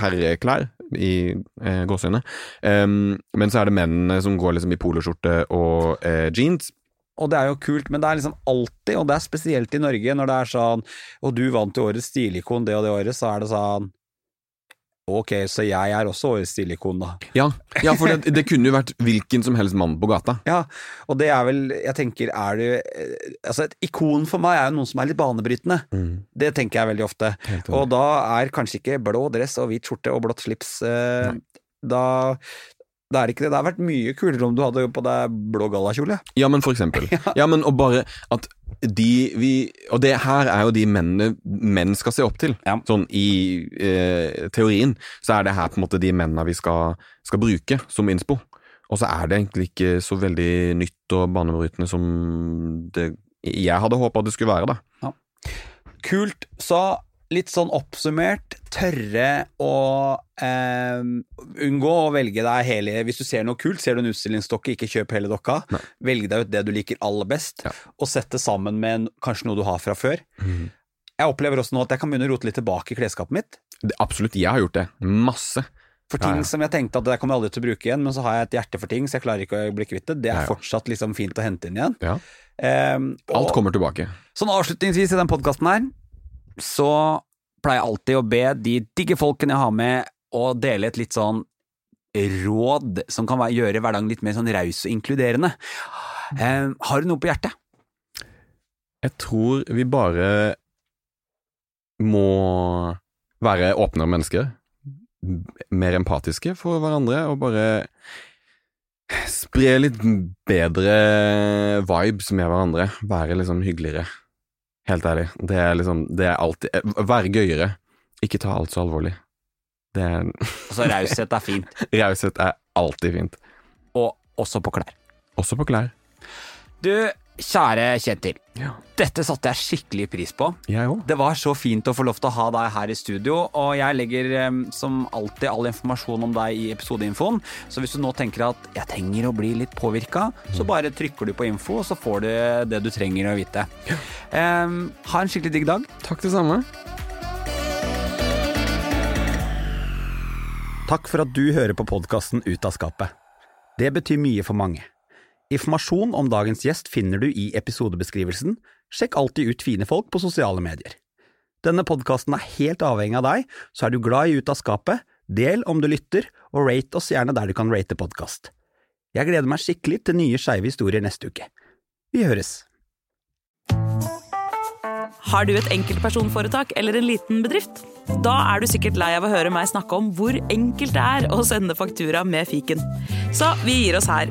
Speaker 3: herreklær, i eh, gåseøyne. Um, men så er det mennene som går liksom i poloskjorte og eh, jeans.
Speaker 2: Og det er jo kult, men det er liksom alltid, og det er spesielt i Norge, når det er sånn Og du vant jo årets stilikon det og det året, så er det sånn Ok, så jeg er også årets stilikon, da.
Speaker 3: Ja, ja for det, det kunne jo vært hvilken som helst mann på gata.
Speaker 2: Ja, og det er vel Jeg tenker, er du eh, Altså, et ikon for meg er jo noen som er litt banebrytende. Det tenker jeg veldig ofte. Og da er kanskje ikke blå dress og hvit skjorte og blått slips eh, Da da er det ikke det. Det har vært mye kulere om du hadde på deg blå gallakjole.
Speaker 3: Ja, men for eksempel. Ja, men og bare at de vi Og det her er jo de mennene menn skal se opp til.
Speaker 2: Ja.
Speaker 3: Sånn i eh, teorien så er det her på en måte de mennene vi skal, skal bruke som innspo. Og så er det egentlig ikke så veldig nytt og banebrytende som det jeg hadde håpa det skulle være, da.
Speaker 2: Kult. Så litt sånn oppsummert, tørre å eh, unngå å velge deg hele Hvis du ser noe kult, ser du en utstillingsdokke, ikke kjøp hele dokka. Velg deg ut det du liker aller best,
Speaker 3: Ja.
Speaker 2: og sett det sammen med en, kanskje noe du har fra før. Jeg opplever også nå at jeg kan begynne å rote litt tilbake i klesskapet mitt.
Speaker 3: Det, absolutt, jeg har gjort det. Masse.
Speaker 2: For ting
Speaker 3: ja.
Speaker 2: som jeg tenkte at det kommer jeg aldri til å bruke igjen, men så har jeg et hjerte for ting, så jeg klarer ikke å bli kvitt det. Det er
Speaker 3: Ja, ja.
Speaker 2: fortsatt liksom fint å hente inn igjen.
Speaker 3: Ja.
Speaker 2: Um,
Speaker 3: Alt kommer tilbake.
Speaker 2: Sånn avslutningsvis i den podkasten her, så pleier jeg alltid å be de digge folkene jeg har med, å dele et litt sånn råd som kan gjøre hverdagen litt mer sånn raus og inkluderende. Eh, har du noe på hjertet?
Speaker 3: Jeg tror vi bare må være åpnere mennesker. Mer empatiske for hverandre, og bare spre litt bedre vibes med hverandre. Være liksom hyggeligere. Helt ærlig. Det er liksom Det er alltid Vær gøyere. Ikke ta alt så alvorlig. Det er
Speaker 2: Altså, raushet er fint,
Speaker 3: Raushet er alltid fint.
Speaker 2: og også på klær.
Speaker 3: Også på klær.
Speaker 2: Du, kjære Kjetil.
Speaker 3: Ja.
Speaker 2: Dette satte jeg skikkelig pris på. Det var så fint å få lov til å ha deg her i studio, og jeg legger som alltid all informasjon om deg i episodeinfoen. Så hvis du nå tenker at jeg trenger å bli litt påvirka, så bare trykker du på info, og så får du det du trenger å vite. Eh, ha en skikkelig digg dag.
Speaker 3: Takk det samme.
Speaker 2: Takk for at du hører på podkasten Ut av skapet. Det betyr mye for mange. Informasjon om dagens gjest finner du i episodebeskrivelsen. Sjekk alltid ut fine folk på sosiale medier. Denne podkasten er helt avhengig av deg, så er du glad i Ut av skapet, del om du lytter, og rate oss gjerne der du kan rate podkast. Jeg gleder meg skikkelig til nye skeive historier neste uke. Vi høres.
Speaker 1: Har du et enkeltpersonforetak eller en liten bedrift? Da er du sikkert lei av å høre meg snakke om hvor enkelt det er å sende faktura med fiken. Så vi gir oss her,